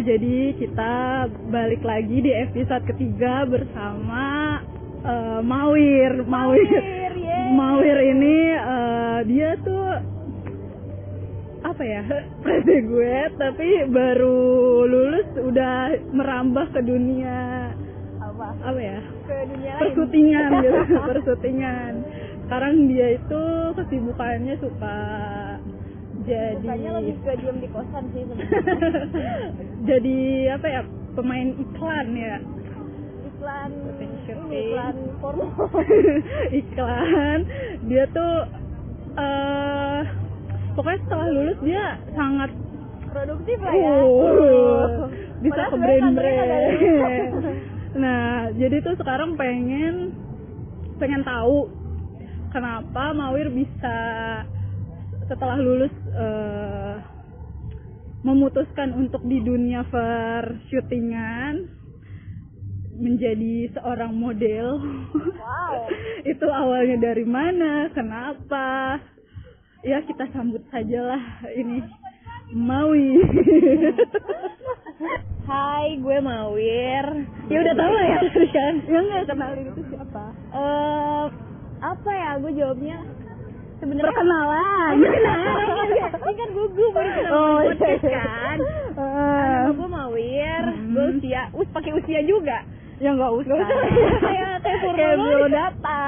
jadi kita balik lagi di episode ketiga bersama eh, Mawir. Mawir, yeay. Mawir ini eh, dia tuh apa ya prede gue, tapi baru lulus udah merambah ke dunia Apa? apa ya Ke dunia persutingan gitu, persutingan. Sekarang dia itu kesibukannya suka jadi Bukannya lebih ke diem di kosan sih sebenarnya. Jadi apa ya pemain iklan ya Iklan ini syuting. iklan porno. iklan dia tuh eh pokoknya setelah lulus dia sangat Produktif lah ya. uh, bisa ke brand kagak ada. brand nah jadi tuh sekarang pengen pengen tahu kenapa Mawir bisa setelah lulus eh, memutuskan untuk di dunia per-syutingan menjadi seorang model. Wow. Itu awalnya dari mana? Kenapa? Ya kita sambut sajalah ini Mawi. Hai, gue Mawir. ya udah tahu lah ya kan. Ya nggak kenalin itu siapa? Eh, apa ya? Gue jawabnya sebenarnya Perkenalan. Perkenalan. Ini kan gugu baru kenal Oh, iya, podcast iya. kan. Nama gue Mawir. Hmm. Gue usia, us pakai usia juga. ya nggak usah. Gak usah kayak kayak Purnomo. Kayak biodata.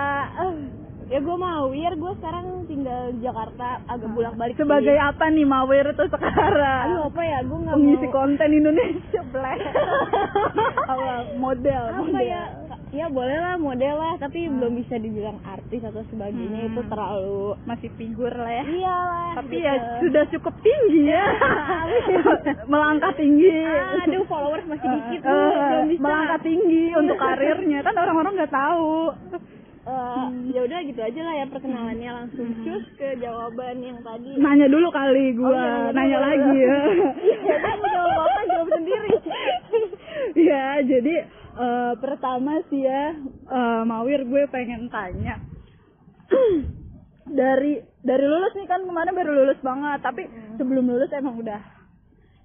Ya gue Mawir, gue sekarang tinggal di Jakarta, agak bolak balik. Sebagai apa nih Mawir itu sekarang? Aduh apa ya, gue nggak Pengisi mau. konten Indonesia. Apa model, apa model. ya ya boleh lah model lah tapi belum bisa dibilang artis atau sebagainya Hmm. itu terlalu Masih figur lah ya. iyalah Tapi gitu. ya sudah cukup tinggi ya. Melangkah tinggi. aduh followers masih dikit Eh, tuh eh, belum bisa melangkah tinggi untuk karirnya kan orang-orang nggak tahu. Eh, ya udah gitu aja lah ya perkenalannya langsung cus ke jawaban yang tadi Nanya dulu kali gua, Oh, iya, nanya nanya dulu. lagi ya. ya kan jawab apa jawab sendiri Iya, jadi eh, pertama sih ya, eh, Mawir gue pengen tanya. dari dari lulus nih kan kemarin baru lulus banget, tapi Hmm. sebelum lulus emang udah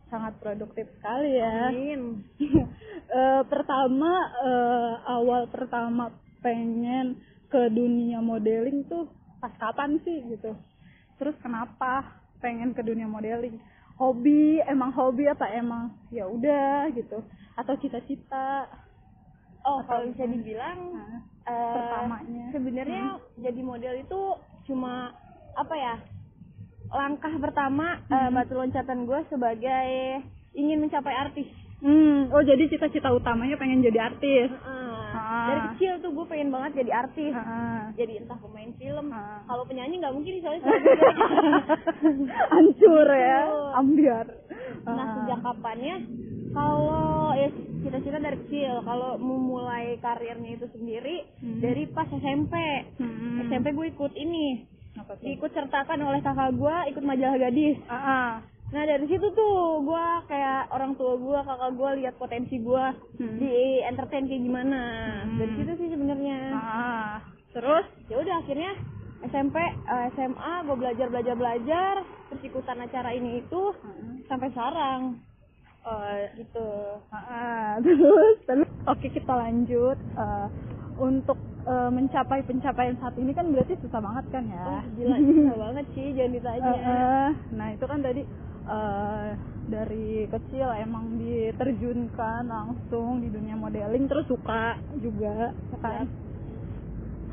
sangat produktif sekali ya. Amin. Eh, pertama eh, awal pertama pengen ke dunia modeling tuh pas kapan sih gitu? Terus kenapa pengen ke dunia modeling? Hobi, emang hobi apa emang ya udah gitu? Atau cita-cita? Oh kalau bisa dibilang Nah, eh, pertamanya. sebenarnya jadi model itu cuma apa ya langkah pertama eh, batu loncatan gue sebagai ingin mencapai artis Hmm, oh jadi cita-cita utamanya pengen jadi artis. Ah. dari kecil tuh gue pengen banget jadi artis Ah. jadi entah pemain film Ah. kalau penyanyi nggak mungkin soalnya Hancur ya, ambiar. nah Ah. sejak kapannya kalau ya cita-cita dari kecil kalau memulai karirnya itu sendiri Hmm. dari pas SMP Hmm. SMP gue ikut ini diikut sertakan oleh kakak gue ikut majalah gadis Ah, ah. nah dari situ tuh gue kayak orang tua gue kakak gue lihat potensi gue Hmm. di entertain kayak gimana Hmm. dari situ sih sebenarnya Ah. Terus? ya udah akhirnya SMP eh, SMA gue belajar belajar belajar terus ikutan acara ini itu sampai sekarang Oh, gitu. Ah, terus, terus, oke kita lanjut. Eh, untuk eh, mencapai pencapaian saat ini kan berarti susah banget kan ya? oh gila. Susah banget sih jangan ditanya. Nah itu kan tadi eh, dari kecil emang diterjunkan langsung di dunia modeling terus suka juga ya kan?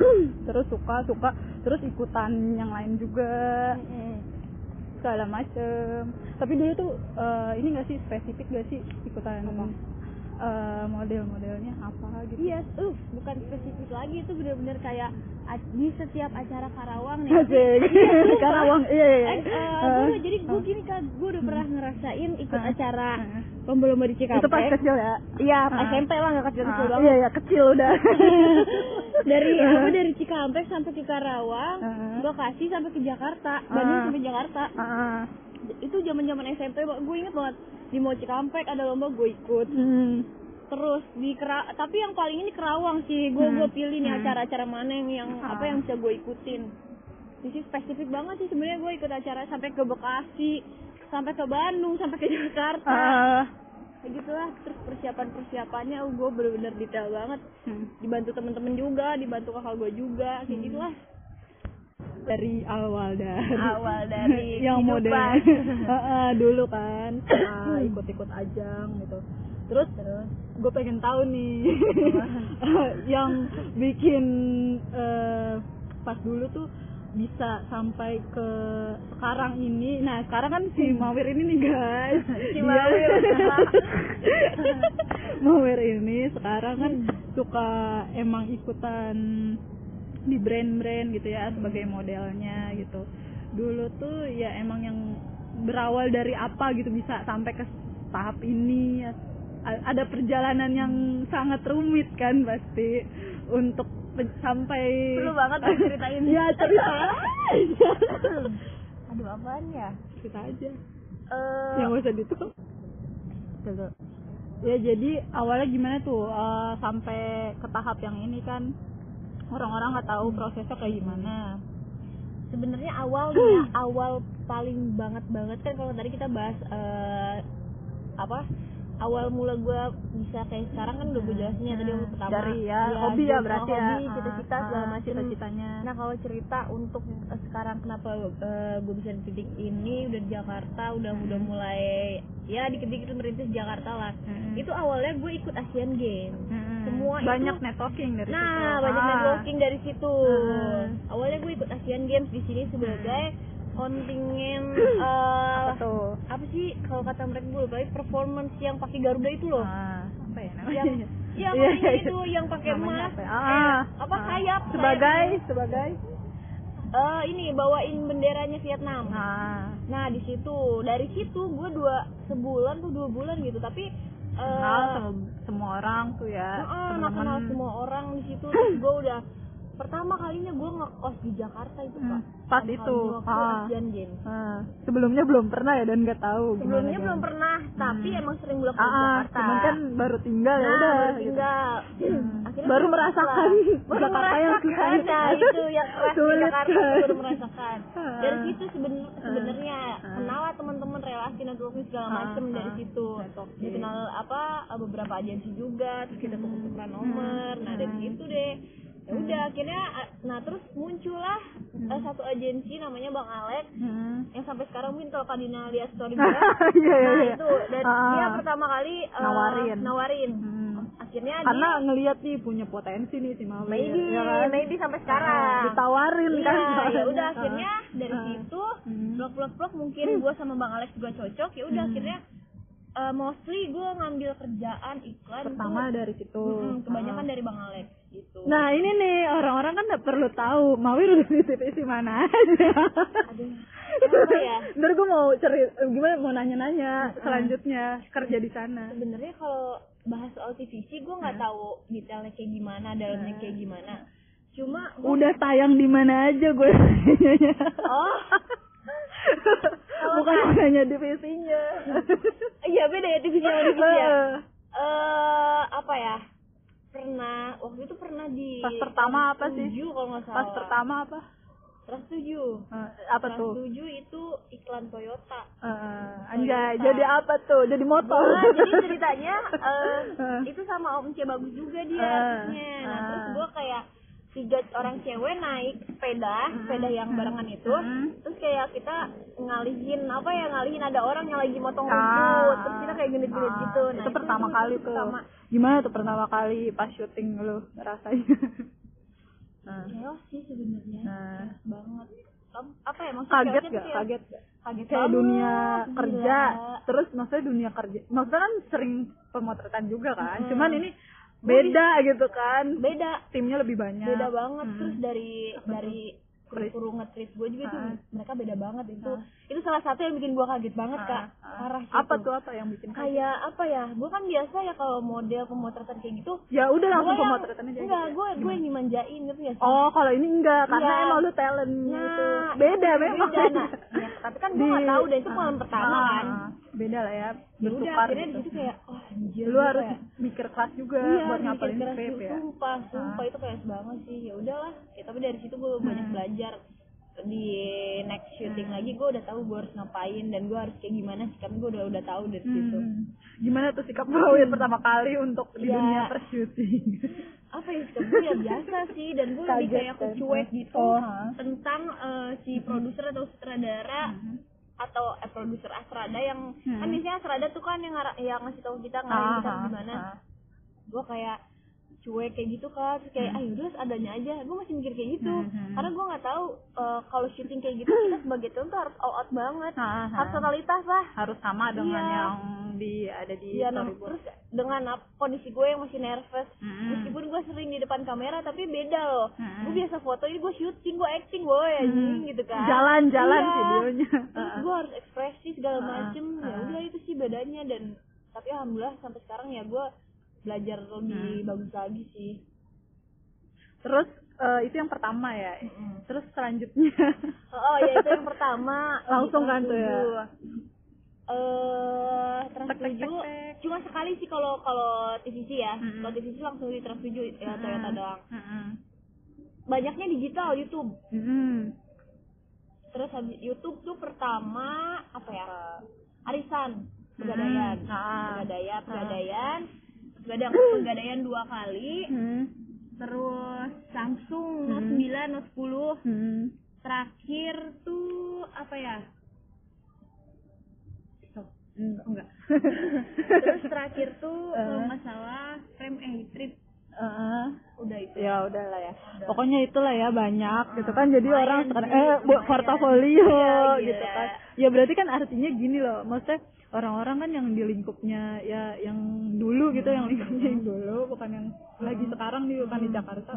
terus suka suka. Terus ikutan yang lain juga. Segala macem tapi dulu tuh eh, ini gak sih spesifik gak sih ikutan Apa? Eh, model-modelnya apa gitu Iya, uh, bukan spesifik lagi itu benar-benar kayak di setiap acara Karawang nih. Asik. sumpah. Karawang, iya iya. Eh, eh, gue- jadi gue gini kak, gue udah pernah ngerasain ikut Ah. acara lomba-lomba di Cikampek. itu pas kecil ya Iya, Ah. SMP lah nggak kecil-kecil Ah, banget. iya iya kecil udah dari apa dari Cikampek sampai ke Karawang, Ah. Bekasi sampai ke Jakarta, Bandung sampai Jakarta. Ah. Itu zaman-zaman SMP, gue inget banget di Mall Cikampek ada lomba gue ikut. Hmm. terus di Kera tapi yang paling ini Kerawang sih gue Hmm. gue pilih nih Hmm. acara-acara mana yang yang Ah. apa yang bisa gue ikutin sini spesifik banget sih sebenarnya gue ikut acara sampai ke Bekasi sampai ke Bandung sampai ke Jakarta kayak gitulah terus persiapan persiapannya oh, gue bener-bener detail banget Hmm. dibantu temen-temen juga dibantu kakak gue juga kayak Hmm. gitulah dari awal dari Awal dari yang model kehidupan. Heeh, dulu kan. Ah, ikut-ikut ajang gitu. Terus terus? Gue pengen tahu nih. Yang bikin eh, pas dulu tuh bisa sampai ke sekarang ini. Nah sekarang kan si Mawir ini nih guys. Si Mawir. Mawir ini sekarang kan suka emang ikutan di brand-brand gitu ya sebagai modelnya gitu. Dulu tuh ya emang yang berawal dari apa gitu bisa sampai ke tahap ini A- ada perjalanan yang sangat rumit kan pasti untuk sampai Perlu banget ceritain. ya cerita aduh apaan ya? Cerita aja. Eh, yang gak usah ditutup? Ya jadi awalnya gimana tuh eh, sampai ke tahap yang ini kan orang-orang nggak tahu prosesnya kayak gimana. Sebenarnya awal nih ya, awal paling banget banget kan kalau tadi kita bahas eh, apa awal mula gue bisa kayak sekarang kan udah gue jelasin ya tadi waktu pertama. Dari ya, Iya, hobi ya berarti ya. hobi cita-cita Ah, segala ah, macam cita-citanya. Nah kalau cerita untuk eh, sekarang kenapa gue bisa di titik ini udah di Jakarta udah udah mulai ya dikit-dikit merintis Jakarta lah. Mm-mm. itu awalnya gue ikut Asian Games. Mm-mm. Semua itu- banyak networking dari situ Nah, banyak Ah. networking dari situ. Ah. Awalnya gue ikut Asian Games di sini sebagai kontingen apa eh tuh apa sih kalau kata mereka gue lupa performance yang pakai Garuda itu loh. Ah, apa ya namanya Yang Iya, yang makanya iya. itu yang pakai emas. apa ya? eh, Ah, apa ah. sayap sebagai sayap. sebagai Eh, ini bawain benderanya Vietnam. nah Nah, di situ dari situ gue dua sebulan tuh dua bulan gitu, tapi eh, kenal sama semua orang tuh ya nah temen-temen. kenal semua orang di situ terus gue udah pertama kalinya gue ngekos di Jakarta itu Hmm, pak pas Pertama itu. Ah. Games Ah, sebelumnya belum pernah ya dan nggak tahu sebelumnya gimana belum kan. pernah tapi Hmm. emang sering bolak Ah, ah, Jakarta cuman kan baru tinggal ya nah, udah baru gitu. tinggal Hmm. Akhirnya Baru merasakan baru Jakarta yang merasakan susah. nah itu yang keras di Jakarta kan. baru merasakan Ah. dari situ seben- sebenarnya Ah. kenal lah teman-teman relasi networking segala Ah, macem dari ah. situ dikenal apa beberapa agensi juga terus kita tuker tukeran nomor nah dari Hmm. situ deh ya udah akhirnya eh, nah terus muncullah Hmm. eh, satu agensi namanya Bang Alex Hmm. yang sampai sekarang mungkin kalau Kadina lihat story gue Iya, iya, nah iya. itu dan Ah. dia pertama kali eh, Nawarin. nawarin Hmm. akhirnya karena dia ngelihat nih punya potensi nih si Mawir maybe ya kan? maybe sampai sekarang ditawarin iya, kan ya udah Ah. akhirnya dari Ah. situ Hmm. blok blok blok mungkin gue sama bang Alex juga cocok ya udah Hmm. akhirnya eh, mostly gue ngambil kerjaan iklan pertama tuh, dari situ mm-mm, kebanyakan Ah. dari bang Alex gitu Nah ini nih orang-orang kan nggak perlu tahu Mawir udah di divisi mana aja. Aduh, apa ya? Ntar gue mau ceri gimana mau nanya-nanya selanjutnya kerja di sana. sebenarnya kalau bahas soal TVC gue nggak tahu detailnya kayak gimana dalamnya Hmm. kayak gimana cuma gua- Udah tayang di mana aja gue. oh Bukan mau nanya divisinya. iya beda ya divisi sama divisi ya eh apa ya pernah waktu itu pernah di Pas pertama apa sih? tujuh kalau nggak salah Pas pertama apa? Trans tujuh Eh, apa Trans tuh? tujuh itu iklan Toyota Eh, anjay, Toyota. jadi apa tuh? Jadi motor. Nah, jadi ceritanya eh, Eh. itu sama Om C bagus juga dia artisnya. Nah, eh. terus gue kayak tiga orang cewek naik sepeda, sepeda yang barengan itu. Hmm. Terus kayak kita ngalihin apa ya ngalihin ada orang yang lagi motong Ah. rumput. Terus kita kayak genit-genit Ah, gitu. Nah, itu, pertama kali tuh. Pertama. Gimana tuh pertama kali pas syuting lu rasanya? nah, Chaos sih sebenarnya. Nah. Banget. Apa ya maksudnya kaget gak? ya? Kaget gak? Kaget Kayak dunia gila. kerja, terus maksudnya dunia kerja, maksudnya kan sering pemotretan juga kan, Hmm. cuman ini beda gitu kan, Beda. timnya lebih banyak. beda banget Hmm. terus dari Apa dari kru ngetrit gue juga tuh Ah. mereka beda banget itu Ah. itu salah satu yang bikin gue kaget banget Ah, kak ah. parah sih Apa tuh apa yang bikin kaget? kayak apa ya gue kan biasa ya kalau model pemotretan kayak gitu Ya udah langsung pemotretan aja. enggak gitu ya? gue gue yang dimanjain gitu ya Oh, kalau ini enggak, karena Iya. emang lu talent nah gitu. Beda memang. beda, nah. Ya, tapi kan gue nggak tahu deh itu malam pertama ah, kan Beda lah ya. ya udah bertukar akhirnya gitu. situ kayak oh anjir lu gua harus kayak, mikir keras juga iya buat ngapalin gitu, ya. sumpah sumpah itu kayak banget sih ya udahlah ya, tapi dari situ gue banyak Hmm. belajar di next shooting lagi gue udah tahu gue harus ngapain dan gue harus kayak gimana sikapnya gue udah udah tahu dari situ Hmm. Gimana tuh sikap Mawir pertama kali untuk di Ya. dunia per syuting? apa ya sikap gue ya biasa sih dan gue lebih kayak cuek gitu Oh, tentang eh, si produser atau sutradara atau eh, produser Asrada yang Hmm. kan biasanya Asrada tuh kan yang yang ngasih tahu kita ngarahin kita Ah, gimana ah. gue kayak cuek kayak gitu kan terus kayak ah yaudah adanya aja gue masih mikir kayak gitu Hmm, hmm. karena gue nggak tahu eh, kalau syuting kayak gitu kita sebagai tuh harus all out banget Ah, ah. harus totalitas lah harus sama dengan Iya. yang di ada di Iya, nah, terus dengan kondisi gue yang masih nervous Mm-mm. meskipun gue sering di depan kamera tapi beda loh Mm-mm. gue biasa foto ini gue syuting gue acting boy anjing gitu kan Jalan-jalan Iya. videonya. terus gue harus ekspresi segala Ah, macem ya ah. udah itu sih bedanya dan tapi alhamdulillah sampai sekarang ya gue belajar lebih Hmm. bagus lagi sih Terus eh, itu yang pertama ya. Terus selanjutnya oh, oh, ya itu yang pertama Langsung kan tuh ya? 7. eh Trans Tek, tek, 7 tek, tek. cuma sekali sih kalau kalau TVC ya Mm-mm. kalau TVC langsung di Trans 7 ya Toyota doang Mm-mm. banyaknya digital YouTube Mm-mm. terus habis YouTube tuh pertama apa ya arisan pegadaian Mm. Ah. pegadaian pegadaian pegadaian pegadaian dua kali. Mm. terus Samsung Note Hmm. 9 Note 10 Mm. terakhir tuh apa ya? Mm, enggak. terus terakhir tuh Eh. kalau nggak salah frame eh trip. Heeh. udah itu. Ya udahlah ya. Pokoknya itulah ya banyak gitu kan. Jadi lumayan orang sih, sekarang eh buat portofolio Iya, gitu kan. Ya berarti kan artinya gini loh. Maksudnya orang-orang kan yang di lingkupnya ya yang dulu gitu yang lingkupnya yang dulu bukan yang lagi sekarang nih bukan di Jakarta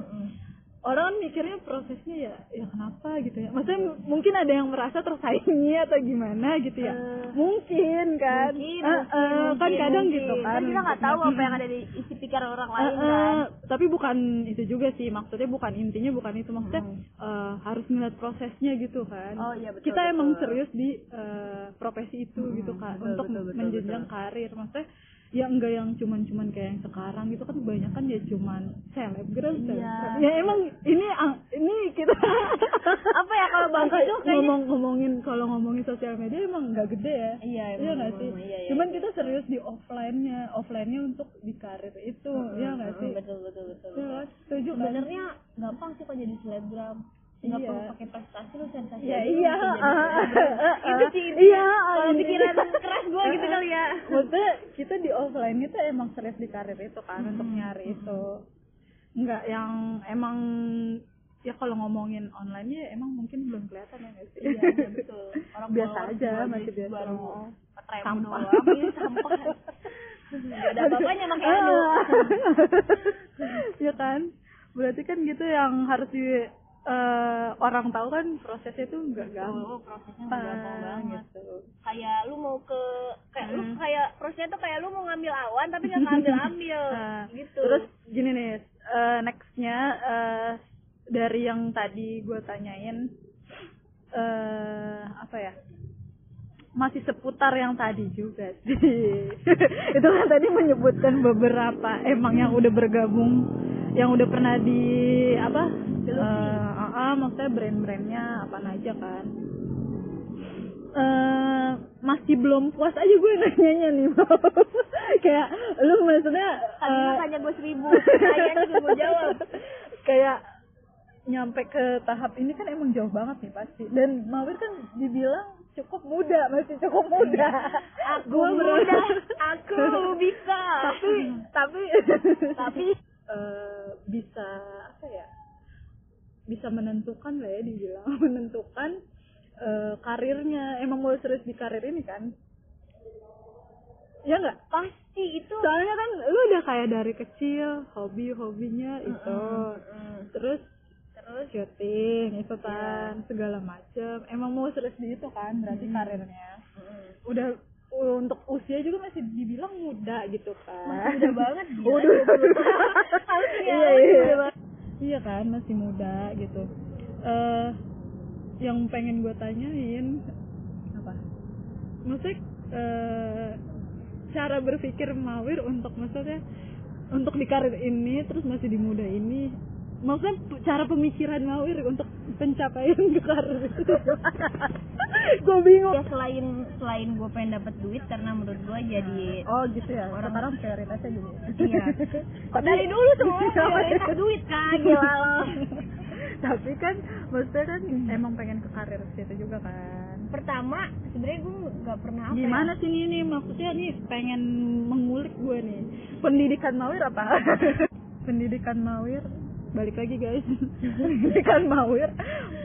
orang kan mikirnya prosesnya ya ya kenapa gitu ya? Maksudnya mungkin ada yang merasa tersaingi atau gimana gitu ya? Eh, mungkin kan? mungkin, Eh, mungkin, eh, kan kadang mungkin. gitu kan. Kita nggak tahu apa yang ada di isi pikiran orang lain Eh, kan. eh, tapi bukan itu juga sih maksudnya bukan intinya bukan itu maksudnya Hmm. eh, harus ngeliat prosesnya gitu kan. Oh, iya, betul, kita betul. emang serius di eh, profesi itu gitu kan betul, untuk betul, betul, menjenjang karir. Maksudnya ya enggak yang cuman-cuman kayak yang sekarang gitu kan kebanyakan ya cuman selebgram Iya. ya emang ini ang- ini kita apa ya kalau bangga tuh kayaknya ngomong ngomongin kalau ngomongin sosial media emang nggak gede ya Iya, iya nggak sih iya, iya, cuman iya. kita serius di offline-nya offline-nya untuk di karir itu iya nggak sih betul betul betul, betul. kan? setuju kan sebenarnya gampang sih kalau jadi selebgram nggak Iya. perlu pakai prestasi lu sensasi ya iya ah, ah, ah, ah. itu sih iya kalau ini. pikiran keras gue gitu kali ya. Maksudnya kita di offline itu emang serius di karir itu kan untuk Hmm. nyari itu. Nggak yang emang ya kalau ngomongin online ya emang mungkin belum kelihatan ya sih? Iya iya, betul. Orang biasa aja masih biasa. baru Sampah. doang. Ini sampah. Ada apa-apanya pakai anu ya kan? Berarti kan gitu yang harus di eh, orang tahu kan prosesnya tuh nggak gampang oh prosesnya nggak gampang banget gitu kayak lu mau ke kayak lu Hmm. kayak prosesnya tuh kayak lu mau ngambil awan tapi nggak ngambil ambil Nah, gitu Terus gini nih, eh, nextnya eh, dari yang tadi gue tanyain, eh apa ya? Masih seputar yang tadi juga sih. Itu kan tadi menyebutkan beberapa emang yang udah bergabung, yang udah pernah di apa? Ah, ah, maksudnya brand-brandnya apa aja kan? eh masih belum puas aja gue nanyanya nih. Kayak lu maksudnya tadi eh, makanya gue seribu juga gue jawab. Kayak nyampe ke tahap ini kan emang jauh banget nih pasti. Dan Mawir kan dibilang cukup muda masih cukup muda. Aku Gua muda aku bisa. Tapi tapi tapi eh, bisa apa ya bisa menentukan lah ya dibilang menentukan eh, karirnya. Emang mau serius di karir ini kan? Ya nggak? Pasti itu soalnya kan lu udah kayak dari kecil hobi hobinya itu. Terus terus? syuting itu kan segala macem. Emang mau serius di itu kan berarti karirnya. Udah untuk usia juga masih dibilang muda gitu kan muda banget gila. udah Harusnya iya iya. muda iya kan masih muda gitu. Eh yang pengen gue tanyain apa? Maksudnya eh, cara berpikir Mawir untuk maksudnya untuk di karir ini terus masih di muda ini maksudnya cara pemikiran Mawir untuk pencapaian ke karir itu gue bingung. Ya selain selain gue pengen dapet duit karena menurut gue jadi oh gitu ya? Orang- sekarang prioritasnya gitu iya. Dari dulu semua prioritas duit kan gila lo. Tapi kan maksudnya kan emang pengen ke karir situ juga kan. Pertama sebenarnya gue nggak pernah apa ya, gimana sih ini? Nih maksudnya nih pengen mengulik gue nih. Pendidikan Mawir apa? Pendidikan Mawir balik lagi guys pendidikan Mawir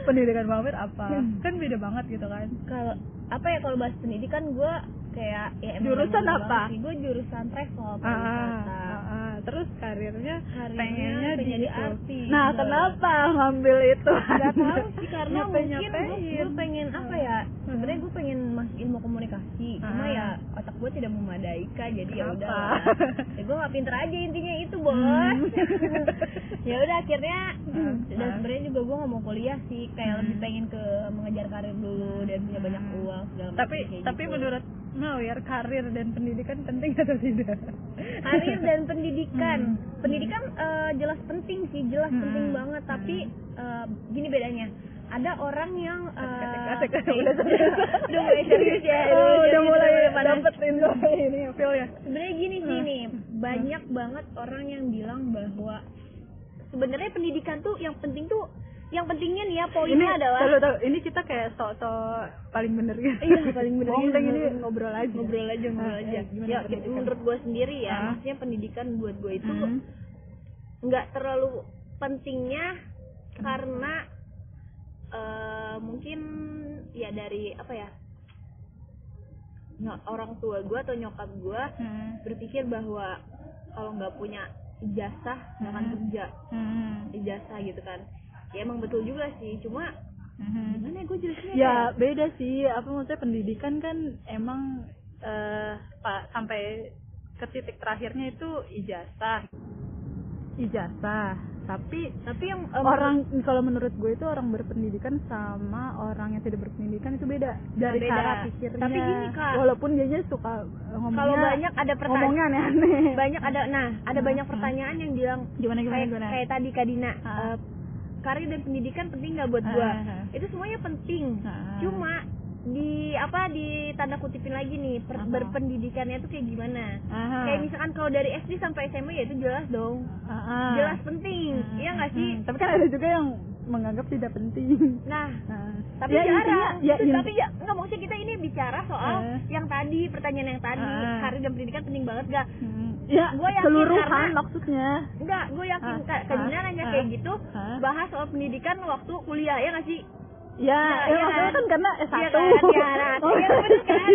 pendidikan Mawir apa Hmm. kan beda banget gitu kan kalau apa ya kalau bahas pendidikan gue kayak ya emang Jurusan apa? sih. gue jurusan travel ah, ah. Terus karirnya Karirnya pengennya di pengen jadi artis. nah kenapa ngambil itu Gak tahu sih karena mungkin gue, pengen apa ya sebenarnya gue pengen masuk ilmu komunikasi cuma Ah. ya otak gue tidak memadai kak jadi ya udah ya gue gak pinter aja intinya itu bos Hmm. ya udah akhirnya Hmm. dan sebenarnya juga gue gak mau kuliah sih kayak Hmm. lebih pengen ke mengejar karir dulu dan punya banyak Hmm. uang segala tapi tapi gitu. menurut Mawir karir dan pendidikan penting atau tidak? Karir dan pendidikan. Hmm. pendidikan eh, jelas penting sih jelas Hmm. penting banget. Tapi eh, gini bedanya. Ada orang yang eh, eh, Udah mulai serius ya oh, udah serius, mulai panas. dapet info ini feel ya. Sebenarnya gini sih Hmm. nih banyak banget orang yang bilang bahwa sebenarnya pendidikan tuh yang penting tuh yang pentingnya nih ya poinnya ini adalah tahu, tahu, ini kita kayak sok-sok paling bener gitu Iya, paling bener ini ngobrol aja ngobrol aja ngobrol Ah, aja gimana ya pendidikan? menurut gue sendiri ya Ah. maksudnya pendidikan buat gue itu Hmm. nggak terlalu pentingnya karena eh, mungkin ya dari apa ya orang tua gue atau nyokap gue Hmm. berpikir bahwa kalau nggak punya ijazah nggak akan Hmm. kerja Hmm. ijazah gitu kan ya emang betul juga sih. Cuma Hmm. gimana ya gue jelasnya ya beda sih. Apa maksudnya pendidikan kan emang eh pak sampai ke titik terakhirnya itu ijazah. Ijazah. Tapi tapi yang em, orang kalau menurut gue itu orang berpendidikan sama orang yang tidak berpendidikan itu beda dari Beda. cara pikirnya. Tapi gini, Kak. walaupun dia suka eh, ngomongnya kalau banyak ada pertanyaan aneh-aneh. banyak ada nah ada Hmm, banyak pertanyaan yang bilang gimana gimana kayak, gimana? kayak tadi Kak Dina Ah. eh, karir dan pendidikan penting nggak buat gua ah, itu semuanya penting Ah. cuma di apa di tanda kutipin lagi nih per- berpendidikannya tuh kayak gimana Aha. kayak misalkan kalau dari SD sampai SMA ya itu jelas dong Ah, ah. jelas penting Hmm, iya nggak sih hmm. tapi kan ada juga yang menganggap tidak penting nah Nah, tapi ya, jarang intinya, ya, Terus in- tapi ya nggak maksudnya kita ini bicara soal Eh. yang tadi pertanyaan yang tadi Ah. karir dan pendidikan penting banget gak Hmm. Ya Gua yakin keseluruhan karena- maksudnya Enggak, gue yakin Ah, Kak ah, nanya ah, kayak gitu ah. bahas soal pendidikan waktu kuliah ya nggak sih? ya, Nah, ya, iya maksudnya kan? karena S1 Iya kan? Iya, nah, Oh. bener kan?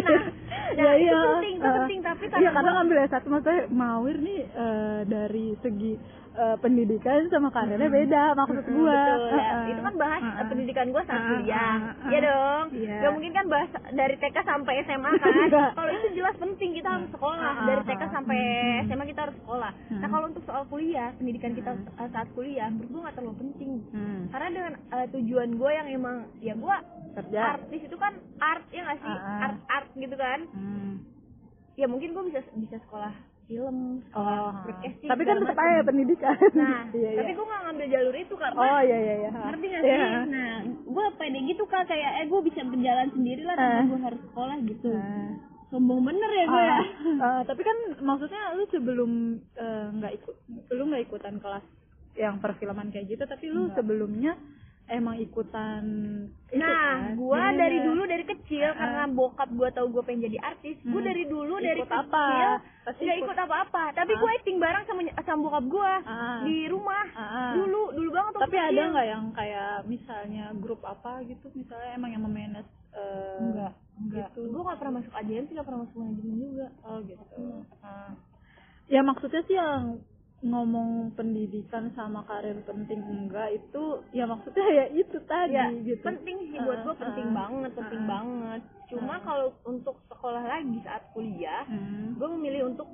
Nah, ya, itu iya. penting, itu Ah. penting, tapi Iya, karena ngambil S1 maksudnya Mawir nih eh, dari segi eh, pendidikan sama karirnya Hmm. beda maksud gua betul, ya. Itu kan bahas pendidikan gue saat Ah, kuliah. ah, ah. Iya dong. Iya. Gak mungkin kan bahas dari TK sampai SMA kan. Enggak. kalau itu jelas penting kita harus sekolah. Ah, ah, Dari TK sampai. SMA kita harus sekolah. Nah, kalau untuk soal kuliah, pendidikan kita eh, saat kuliah menurut gue gak terlalu penting. Hmm. Karena dengan eh, tujuan gue yang emang ya gue kerja artis itu kan art ya nggak sih Ah, ah. art art gitu kan Hmm. ya mungkin gue bisa bisa sekolah film Oh, broadcasting tapi kan tetap aja pendidikan. nah iya, tapi iya. gue nggak ngambil jalur itu karena Oh iya iya iya. ngerti gak Iya. sih nah gue pede gitu kak kayak eh gue bisa berjalan sendiri lah tanpa Ah. gue harus sekolah gitu Nah. sombong bener ya gue ya Ah, ah, tapi kan maksudnya lu sebelum eh, nggak ikut lu nggak ikutan kelas yang perfilman kayak gitu tapi lu Enggak. sebelumnya emang ikutan itu Nah, kan? gua Jadinya dari dulu dari kecil Ah. karena bokap gua tahu gua pengen jadi artis, gua Hmm. dari dulu dari Ikut kecil apa? Pasti nggak ikut- apa-apa, tapi Ah. gua acting bareng sama sama bokap gua Ah. di rumah. Ah, ah. Dulu, dulu banget tapi ada kecil. nggak yang kayak misalnya grup apa gitu misalnya emang yang memanage eh, Enggak, enggak. gitu. Gua gak pernah masuk agensi, gak pernah masuk manajemen juga. oh gitu Ah. ya maksudnya sih yang ngomong pendidikan sama karir penting enggak itu ya maksudnya ya itu tadi Ya, gitu penting sih buat gua Ah, penting banget, penting ah. banget. Cuma Ah. kalau untuk sekolah lagi saat kuliah, Hmm. gua memilih untuk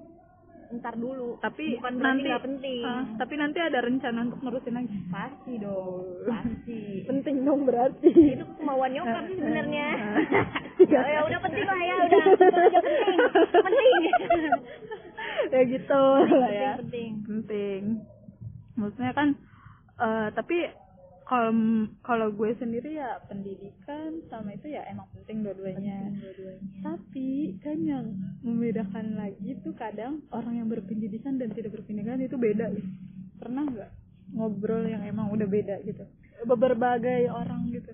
ntar dulu. tapi bukan nanti nggak penting. Ah, tapi nanti ada rencana untuk nerusin lagi Pasti dong, pasti. penting dong berarti itu kemauan nyokap sih sebenarnya ya, ya udah penting lah ya udah penting penting ya gitu. Lah ya. penting. Penting. Maksudnya kan Eh, tapi kalau kalau gue sendiri ya pendidikan sama itu ya emang penting dua-duanya. Tapi kan yang membedakan lagi tuh kadang orang yang berpendidikan dan tidak berpendidikan itu beda. Pernah nggak ngobrol yang emang udah beda gitu? Berbagai orang gitu.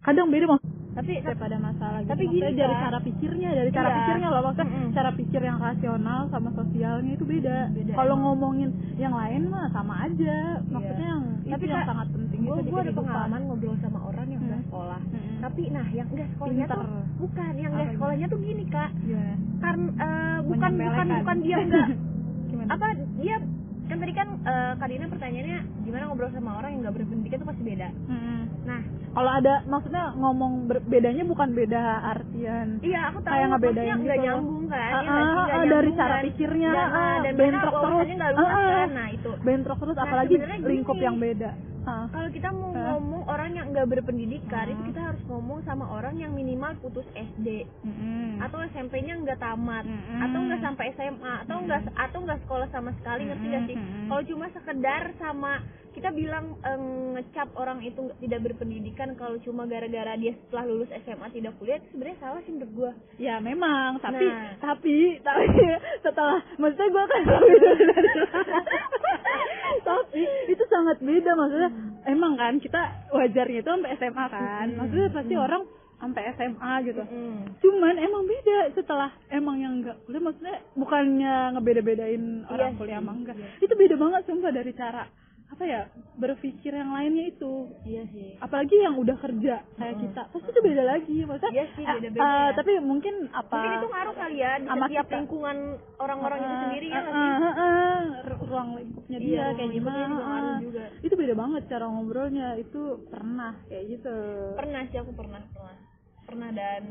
Kadang beda tapi daripada masalah gitu. tapi Maksudnya gini, dari cara pikirnya dari cara Iya. pikirnya loh maksudnya Mm-mm. cara pikir yang rasional sama sosialnya itu beda, Beda, kalau ngomongin yang lain mah sama aja maksudnya yang Tapi, itu yang sangat penting gue itu di gue ada pengalaman ngobrol sama orang yang udah Hmm. sekolah Mm-mm. tapi nah yang enggak sekolahnya Pinter. tuh bukan yang enggak Apa sekolahnya tuh gini kak Gimana? karena eh, bukan bukan bukan dia enggak Gimana? apa dia kan tadi kan eh, Kak Dina pertanyaannya gimana ngobrol sama orang yang nggak berpendidikan itu pasti beda Mm-mm. nah kalau ada maksudnya ngomong ber- bedanya bukan beda artian iya aku tahu Kayak nggak gitu. nyambung kan Ah, ya ah, Nggak ah, dari cara kan? pikirnya, dan, ah, ah, dan bentrok terus. Ah, ah. kan nah itu bentrok terus Nah, apalagi lingkup gini. yang beda Kalau kita mau Hah? ngomong orang yang nggak berpendidikan Ah. itu kita harus ngomong sama orang yang minimal putus SD Mm-mm. atau SMP-nya nggak tamat Mm-mm. atau nggak sampai SMA atau nggak atau nggak sekolah sama sekali ngerti nggak sih kalau cuma sekedar sama kita bilang eh, ngecap orang itu tidak berpendidikan kalau cuma gara-gara dia setelah lulus SMA tidak kuliah itu sebenarnya salah sih menurut gua. Ya memang, tapi Nah. tapi tapi setelah maksudnya gue kan tapi itu sangat beda maksudnya. Emang kan kita wajarnya itu sampai SMA kan. Hmm. maksudnya pasti orang sampai SMA gitu. Mm. cuman emang beda setelah emang yang enggak kuliah. Maksudnya bukannya ngebeda-bedain orang Iya kuliah sih, sama enggak. Iya. itu beda banget sumpah dari cara apa ya berpikir yang lainnya itu iya sih apalagi yang udah kerja kayak kita pasti itu beda lagi maksudnya Iya sih, eh, beda-beda eh, ya. tapi mungkin apa mungkin itu ngaruh kali ya di sama setiap kita. lingkungan orang-orang itu Eh, sendiri ya eh, sih eh, eh, eh, ru- ruang lingkupnya Iya, dia ruang kayak gimana juga eh. juga. itu beda banget cara ngobrolnya itu pernah kayak gitu pernah sih aku pernah pernah pernah dan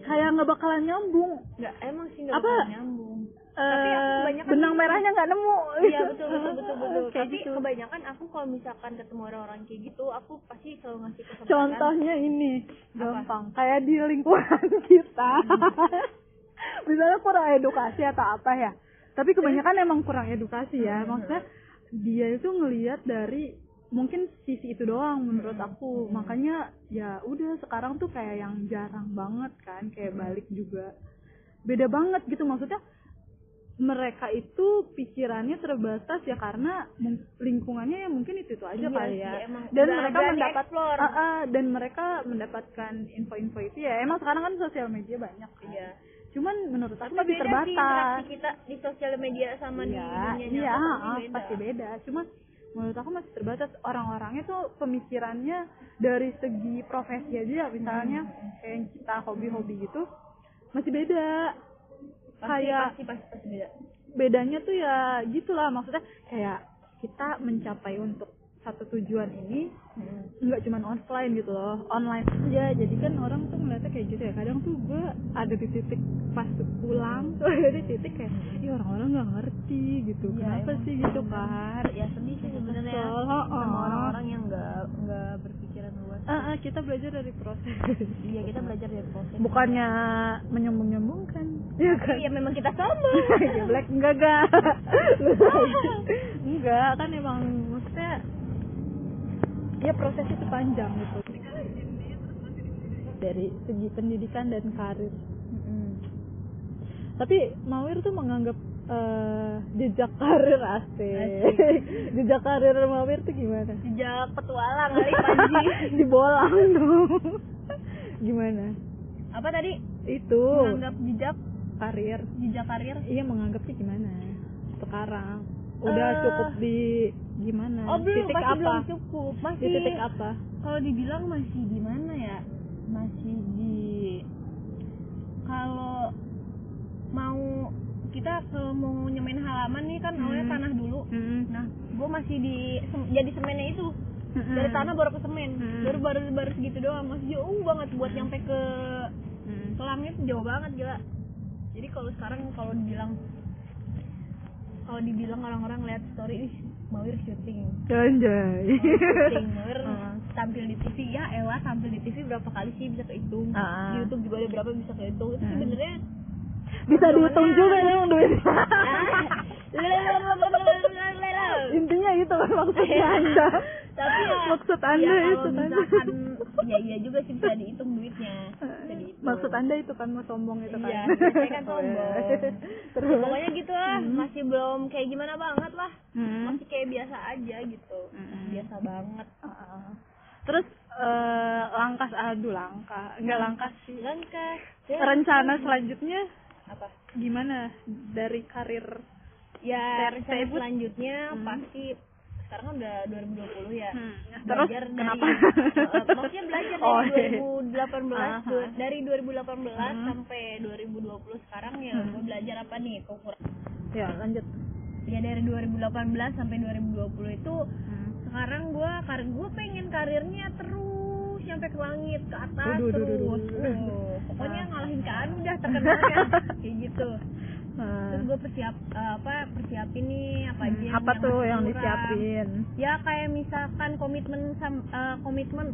kayak nggak bakalan nyambung. Nggak emang sih nggak Apa? bakalan nyambung. Eh, Tapi aku kebanyakan- benang merahnya nggak nemu. Iya betul betul betul betul. kayak Tapi gitu. kebanyakan aku kalau misalkan ketemu orang-orang kayak gitu, aku pasti selalu ngasih kesempatan. contohnya ini Apa? gampang. Kayak di lingkungan kita. Misalnya kurang edukasi atau apa ya. Tapi kebanyakan emang kurang edukasi ya. Maksudnya dia itu ngelihat dari mungkin sisi itu doang menurut aku. Makanya ya udah sekarang tuh kayak yang jarang banget kan kayak balik juga. Beda banget gitu maksudnya mereka itu pikirannya terbatas ya karena lingkungannya ya mungkin itu itu aja Iya kali ya. emang dan mereka mendapat. Ah, ah, dan mereka mendapatkan info-info itu ya. Emang sekarang kan sosial media banyak kan. Iya. cuman menurut aku masih beda sih terbatas. kita di sosial media sama di iya dunia iya nyata pasti beda. pasti beda. Cuma menurut aku masih terbatas orang-orangnya tuh pemikirannya dari segi profesi aja misalnya Hmm. kayak kita hobi-hobi gitu masih beda Pasti, kayak pasti pasti pasti beda. bedanya tuh ya gitulah maksudnya kayak kita mencapai untuk satu tujuan ini nggak cuman offline gitu loh. Online aja. Jadi kan orang tuh ngeliatnya kayak gitu ya. Kadang tuh gue ada di titik pas pulang tuh ada di titik kayak ya orang-orang nggak ngerti gitu. Iya, kenapa sih? gitu kan. Ya sedih sih sebenarnya Kesel, oh, sama oh. orang-orang yang nggak nggak berpikiran luas. Ah, ah, kita belajar dari proses. Iya kita belajar dari proses. bukannya menyambung-nyambungkan ya kan? Iya memang kita sama. Geblek enggak enggak. enggak kan emang maksudnya ya proses itu panjang gitu. Dari segi pendidikan dan karir. Tapi Mawir tuh menganggap eh, jejak karir asik. jejak karir Mawir tuh gimana? Sejak petualang kali Panji. Dibolang dong. gimana? Apa tadi? Itu Menganggap jejak karir. jejak karir. Iya menganggapnya gimana sekarang? Udah Eh, cukup di gimana? Oh belum, titik masih apa? belum cukup. Di Masih titik apa? kalau dibilang masih di mana ya masih di kalau mau kita kalau mau nyemen halaman nih kan awalnya Hmm. tanah dulu Mm-mm. nah gue masih di sem- jadi semennya itu Mm-mm. dari tanah baru ke semen Hmm. baru baru baru segitu doang masih jauh banget buat nyampe ke Mm. selangnya tuh jauh banget gila jadi kalau sekarang kalau dibilang kalau dibilang orang-orang lihat story ih Mawir syuting Anjay. syuting Mawir Ah. tampil di TV ya elah tampil di TV berapa kali sih bisa kehitung Ah. di YouTube juga ada berapa bisa kehitung itu Hmm. sebenarnya Bisa dihitung juga dong duit. Ah. Intinya itu kan maksudnya Anda. tapi ya Maksud Anda ya, itu kan. ya iya juga sih bisa dihitung duitnya dihitung Maksud Anda itu kan mau sombong itu kan. Iya, saya kan sombong. Terus Ya, pokoknya gitu lah masih belum kayak gimana banget lah Hmm. masih kayak biasa aja gitu Mm-mm. biasa banget Heeh. Terus eh, langkah aduh langkah, enggak langkah sih. langkah Ya, Rencana selanjutnya apa gimana dari karir ya rencana selanjutnya Hmm. pasti sekarang kan udah 2020 ya Hmm, Terus belajar kenapa? dari uh, maksudnya belajar dari Oh, iya. 2018 Aha. du- dari 2018 Hmm. sampai 2020 sekarang ya Hmm. gue belajar apa nih kekurangan ya lanjut. ya dari 2018 sampai 2020 itu Hmm. sekarang gue kar gue pengen karirnya terus sampai ke langit ke atas Duh, duh, duh, duh, terus duh, duh. Uh, pokoknya Ah. ngalahin ke anu dah terkenalnya kayak gitu Hmm. terus gue persiap eh, apa persiapin nih apa aja Hmm, apa tuh yang kurang. disiapin? ya kayak misalkan komitmen sam, eh, komitmen